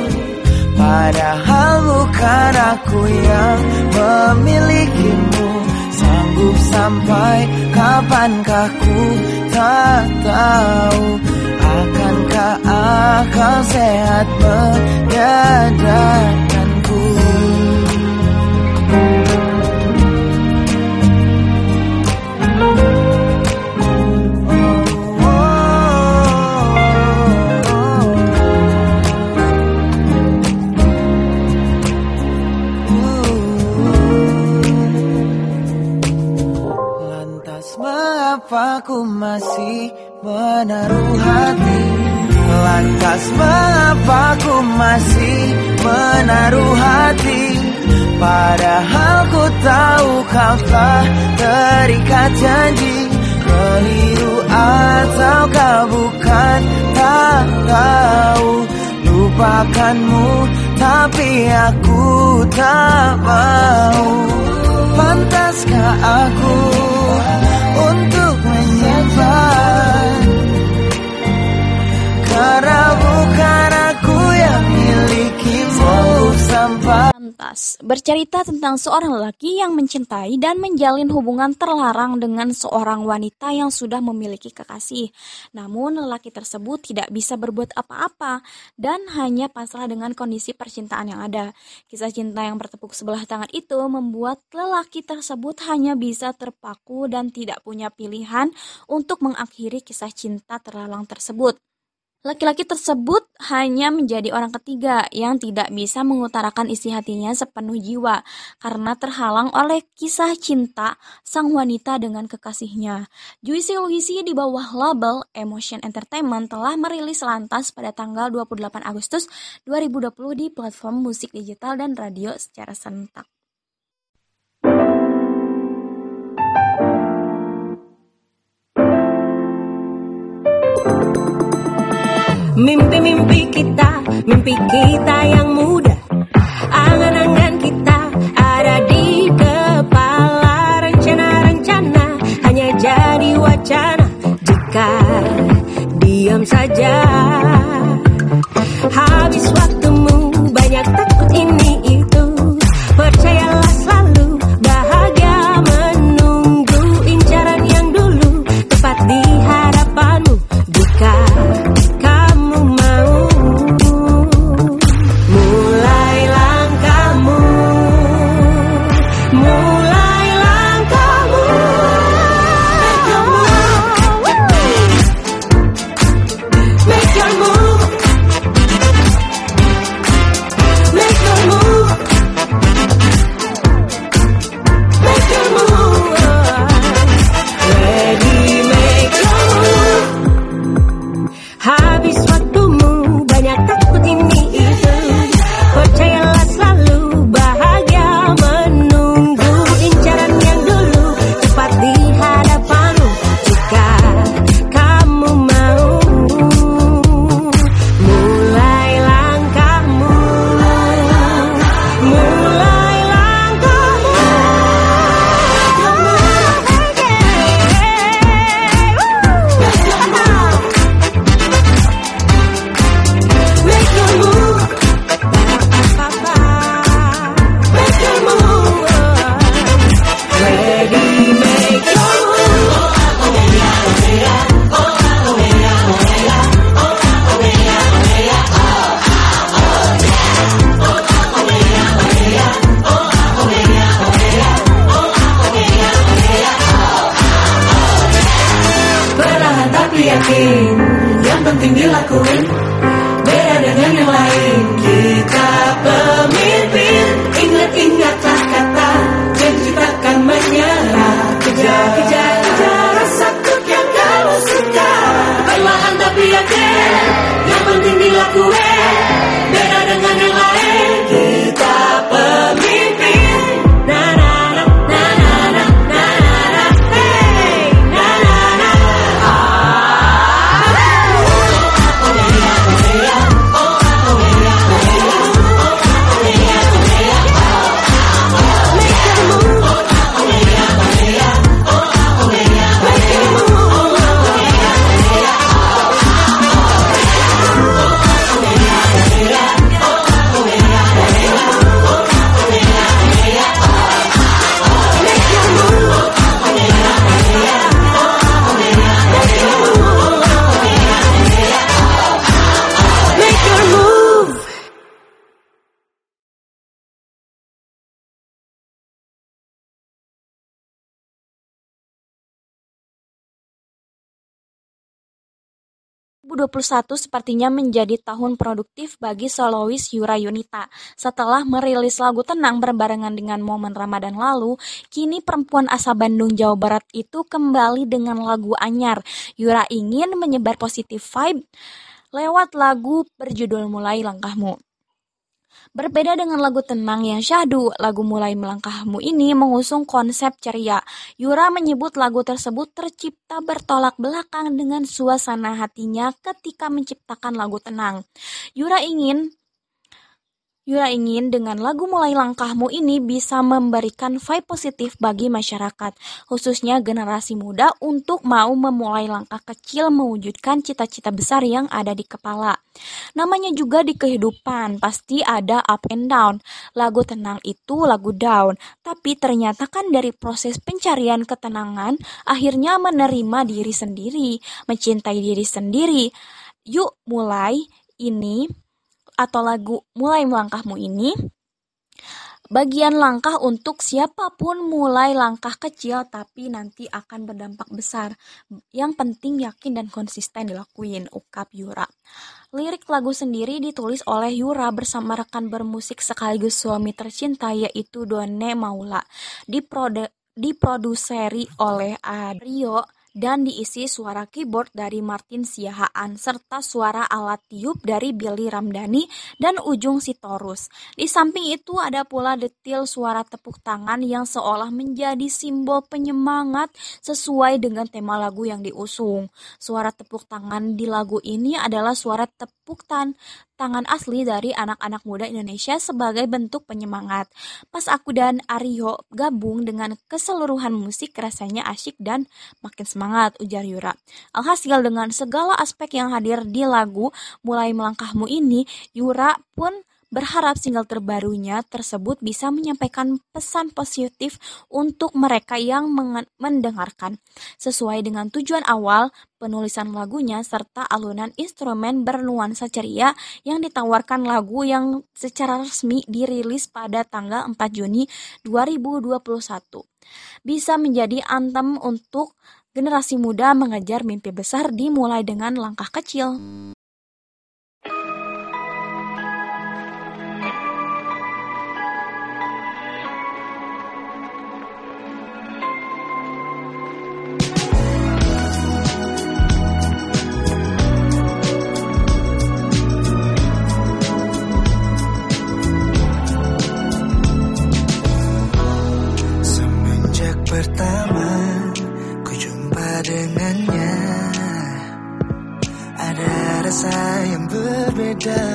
Padahal bukan aku yang memilikimu. Sanggup sampai kapankah ku tak tahu. Akankah akal sehat menyadarkanku mengapa ku masih menaruh hati? Lantas mengapa ku masih menaruh hati? Padahal ku tahu kau telah terikat janji. Keliru ataukah bukan tak tahu. Lupakanmu tapi aku tak mau. Pantaskah aku untuk fly. Bercerita tentang seorang lelaki yang mencintai dan menjalin hubungan terlarang dengan seorang wanita yang sudah memiliki kekasih. Namun, lelaki tersebut tidak bisa berbuat apa-apa dan hanya pasrah dengan kondisi percintaan yang ada. Kisah cinta yang bertepuk sebelah tangan itu membuat lelaki tersebut hanya bisa terpaku dan tidak punya pilihan untuk mengakhiri kisah cinta terlarang tersebut. Laki-laki tersebut hanya menjadi orang ketiga yang tidak bisa mengutarakan isi hatinya sepenuh jiwa karena terhalang oleh kisah cinta sang wanita dengan kekasihnya. Juicy Luisi di bawah label Emotion Entertainment telah merilis lantas pada tanggal 28 Agustus 2020 di platform musik digital dan radio secara serentak. Mimpi-mimpi kita, mimpi kita yang muda. Angan-angan kita ada di kepala. Rencana-rencana hanya jadi wacana. Jika diam saja Habis wacana sepertinya menjadi tahun produktif bagi solois Yura Yunita. Setelah merilis lagu Tenang berbarengan dengan momen Ramadan lalu, kini perempuan asal Bandung, Jawa Barat itu kembali dengan lagu anyar. Yura ingin menyebar positif vibe lewat lagu berjudul Mulai Langkahmu. Berbeda dengan lagu tenang yang syahdu, lagu Mulai Melangkahmu ini mengusung konsep ceria. Yura menyebut lagu tersebut tercipta bertolak belakang dengan suasana hatinya ketika menciptakan lagu tenang. Yura ingin Yura ingin dengan lagu Mulai Langkahmu ini bisa memberikan vibe positif bagi masyarakat, khususnya generasi muda untuk mau memulai langkah kecil mewujudkan cita-cita besar yang ada di kepala. Namanya juga di kehidupan, pasti ada up and down. Lagu tenang itu lagu down, tapi ternyata kan dari proses pencarian ketenangan, akhirnya menerima diri sendiri, mencintai diri sendiri. Yuk mulai ini atau lagu Mulai Melangkahmu ini bagian langkah untuk siapa pun mulai langkah kecil tapi nanti akan berdampak besar. Yang penting yakin dan konsisten dilakuin, ukap Yura. Lirik lagu sendiri ditulis oleh Yura bersama rekan bermusik sekaligus suami tercinta yaitu Done Maula. Diprode diproduseri oleh Ario dan diisi suara keyboard dari Martin Siahaan serta suara alat tiup dari Billy Ramdhani dan Ujung Sitorus. Di samping itu ada pula detil suara tepuk tangan yang seolah menjadi simbol penyemangat sesuai dengan tema lagu yang diusung. Suara tepuk tangan di lagu ini adalah suara tepuk tan tangan asli dari anak-anak muda Indonesia sebagai bentuk penyemangat. Pas aku dan Aryo gabung dengan keseluruhan musik rasanya asyik dan makin semangat, ujar Yura. Alhasil dengan segala aspek yang hadir di lagu Mulai Melangkahmu ini, Yura pun berharap single terbarunya tersebut bisa menyampaikan pesan positif untuk mereka yang mendengarkan, sesuai dengan tujuan awal penulisan lagunya serta alunan instrumen bernuansa ceria yang ditawarkan lagu yang secara resmi dirilis pada tanggal 4 Juni 2021. Bisa menjadi antem untuk generasi muda mengejar mimpi besar dimulai dengan langkah kecil. death.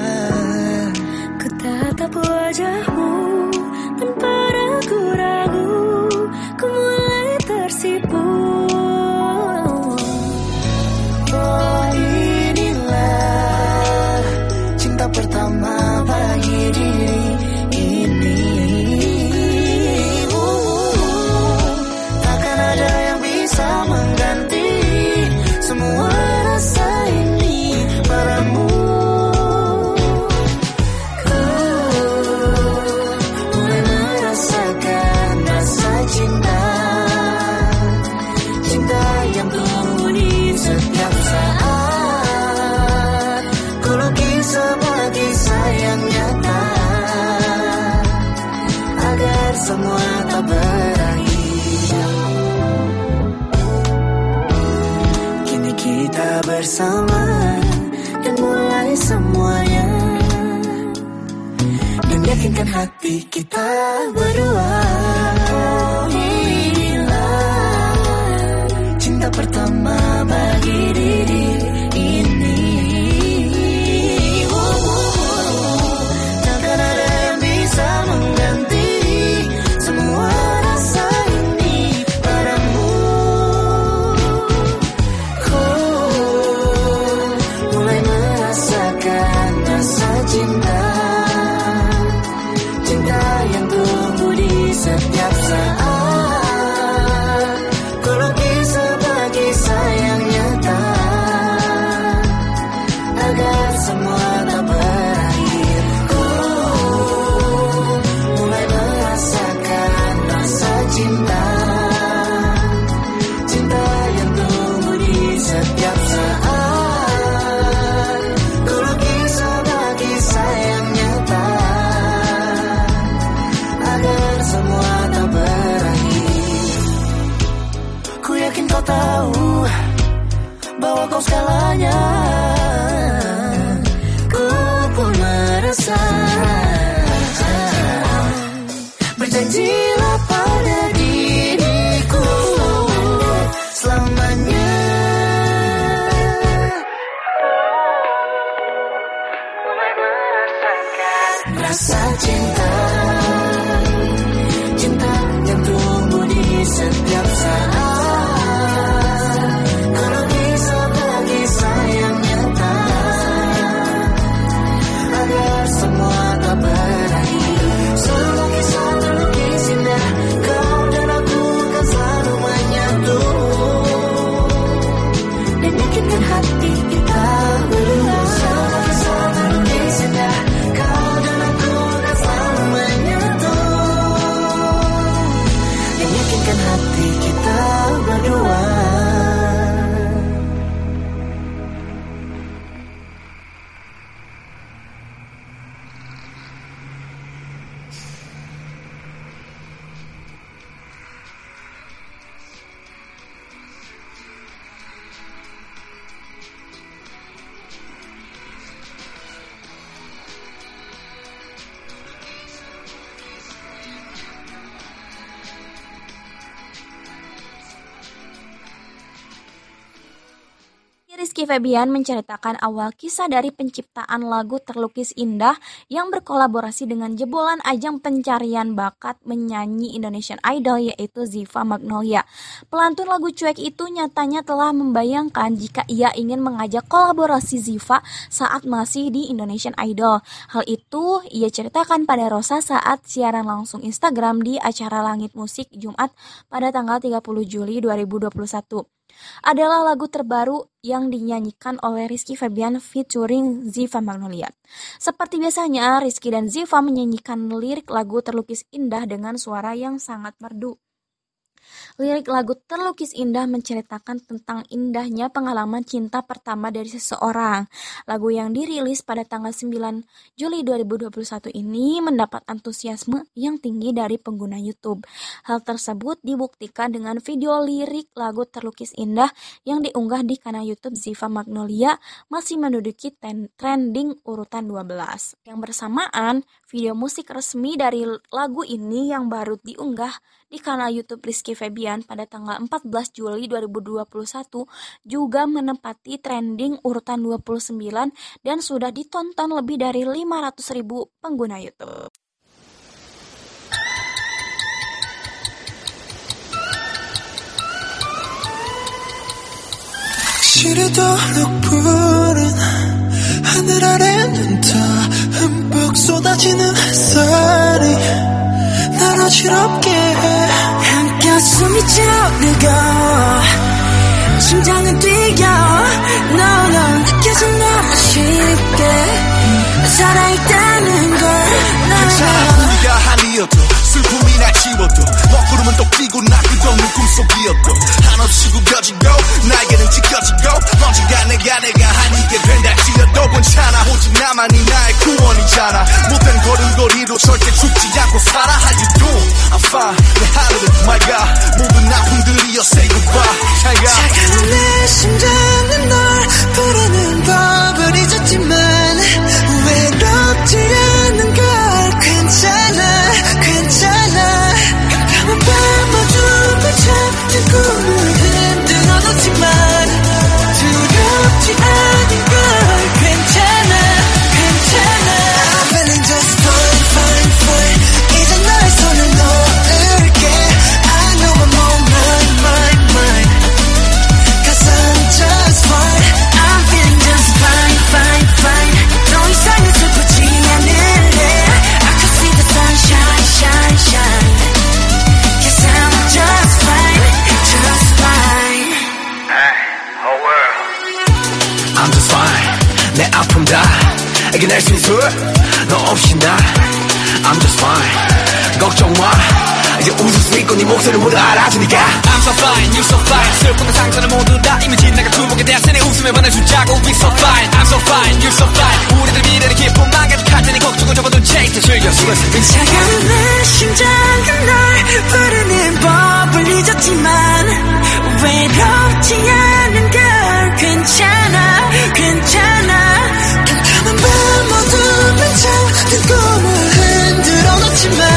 Febian menceritakan awal kisah dari penciptaan lagu Terlukis Indah yang berkolaborasi dengan jebolan ajang pencarian bakat menyanyi Indonesian Idol yaitu Ziva Magnolia. Pelantun lagu cuek itu nyatanya telah membayangkan jika ia ingin mengajak kolaborasi Ziva saat masih di Indonesian Idol. Hal itu ia ceritakan pada Rosa saat siaran langsung Instagram di acara Langit Musik Jumat pada tanggal 30 Juli 2021 adalah lagu terbaru yang dinyanyikan oleh Rizky Febian featuring Ziva Magnolia. Seperti biasanya, Rizky dan Ziva menyanyikan lirik lagu Terlukis Indah dengan suara yang sangat merdu. Lirik lagu Terlukis Indah menceritakan tentang indahnya pengalaman cinta pertama dari seseorang. Lagu yang dirilis pada tanggal 9 Juli 2021 ini mendapat antusiasme yang tinggi dari pengguna YouTube. Hal tersebut dibuktikan dengan video lirik lagu Terlukis Indah yang diunggah di kanal YouTube Ziva Magnolia masih menduduki trending urutan 12. Yang bersamaan, video musik resmi dari lagu ini yang baru diunggah di kanal YouTube Rizky Febian pada tanggal 14 Juli 2021 juga menempati trending urutan 29 dan sudah ditonton lebih dari 500 ribu pengguna YouTube. 시리도록 푸른 하늘 아래는 더 흠뻑 쏟아지는 햇살이 날 어지럽게 해 한가슴이 저리고 심장은 뛰어 너는 느껴져 너무 쉽게 살아있다는 걸 괜찮 뛰어도 슬픔이나 지워도 먹구름은 또 끼고 나 끝없는 꿈속이었고 한없이 구겨지고 나에게는 찢겨지고 언젠가 내가 내가 아니게 된다 지어도 괜찮아. 오직 나만이 나의 구원이잖아. 못된 걸음걸이로 절대 죽지 않고 살아 How you do? I'm fine 내 하루를 my god 모든 아픔들이여 say goodbye. 차이가. 차가운 내 심장은 널 부르는 법을 잊었지만 외롭지 않은 걸 괜찮아. 네 목소리 모두 알아주니까. I'm so fine, you so fine. 슬픔과 상처는 모두 다 이미 지나가 두목에 대한 내 웃음에 반해주자고. We so fine, I'm so fine, you so fine. 우리들 미래를 기쁨 망가득할 테니 걱정을 접어둔 채 즐겨 숨어서 차가운 내 심장은 널 부르는 법을 잊었지만 외롭지 않은 걸 괜찮아 괜찮아. 캄캄한 밤 어두운 잠든 꿈을 흔들어 놓지만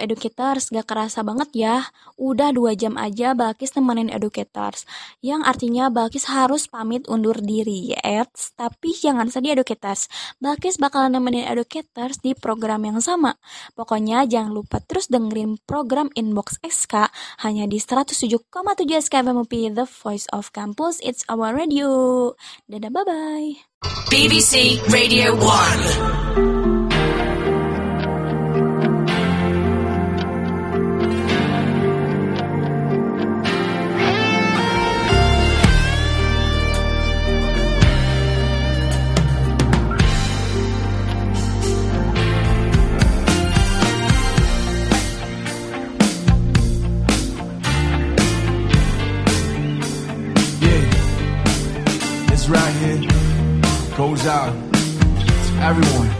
educators, gak kerasa banget ya. Udah dua jam aja Balkis nemenin educators. Yang artinya Balkis harus pamit undur diri. Eits, tapi jangan sedih educators. Balkis bakalan nemenin educators di program yang sama. Pokoknya jangan lupa terus dengerin program Inbox SK hanya di 107,7 SKFMUP The Voice of Campus. It's our radio. Dadah, bye-bye. BBC Radio 1. Goes out everyone.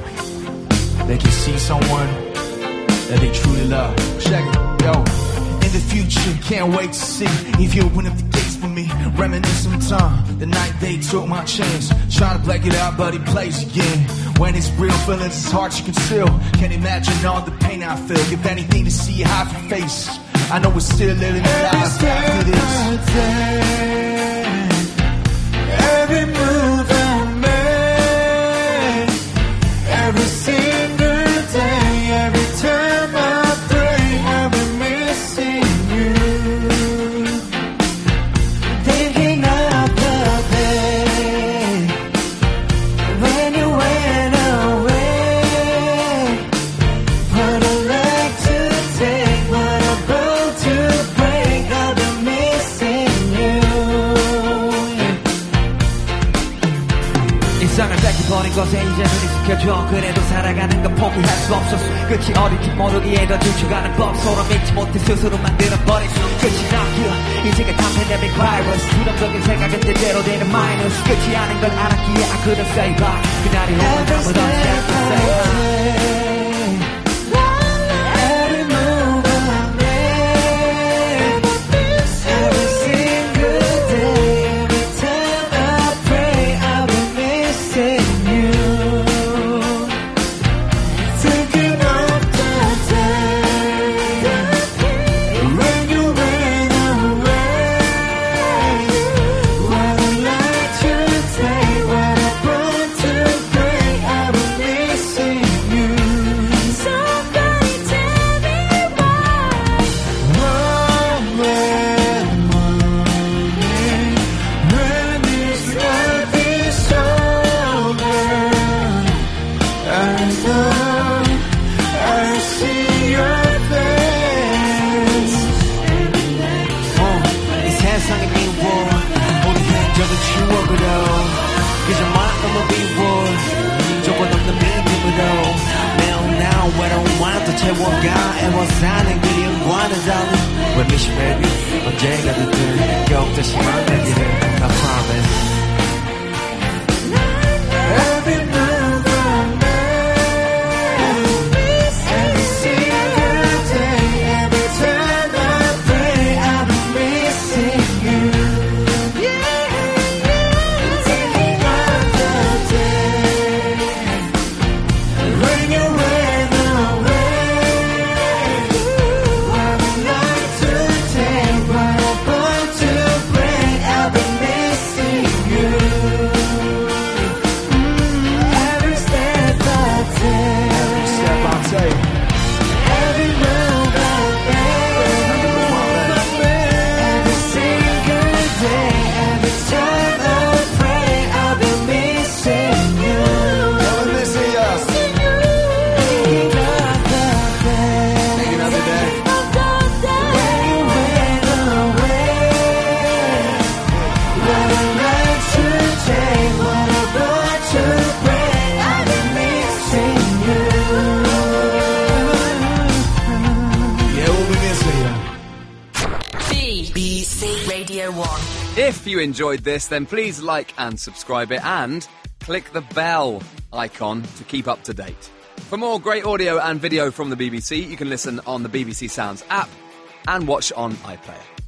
They can see someone that they truly love. Check it, yo. In the future, can't wait to see if you open up the gates for me. Reminisce some time, the night they took my chance. Trying to black it out, but it plays again. When it's real, feelings it's hard to conceal. Can't imagine all the pain I feel. If anything to see half your face, I know we're still living the life after this. Every move 지켜줘 그래도 살아가는 건 포기할 수 없었어. 끝이 어딘지 모르기에 더 죽여가는 법. 서로 믿지 못해 스스로 만들어버린 끝이 나기야 인생의 탐패데믹 바이러스. 부정적인 생각은 대대로 되는 마이너스. 끝이 아닌 걸 알았기에 I couldn't say bye 그날이 오면 아무도 say hi enjoyed this, then please like and subscribe it and click the bell icon to keep up to date. For more great audio and video from the BBC, you can listen on the BBC Sounds app and watch on iPlayer.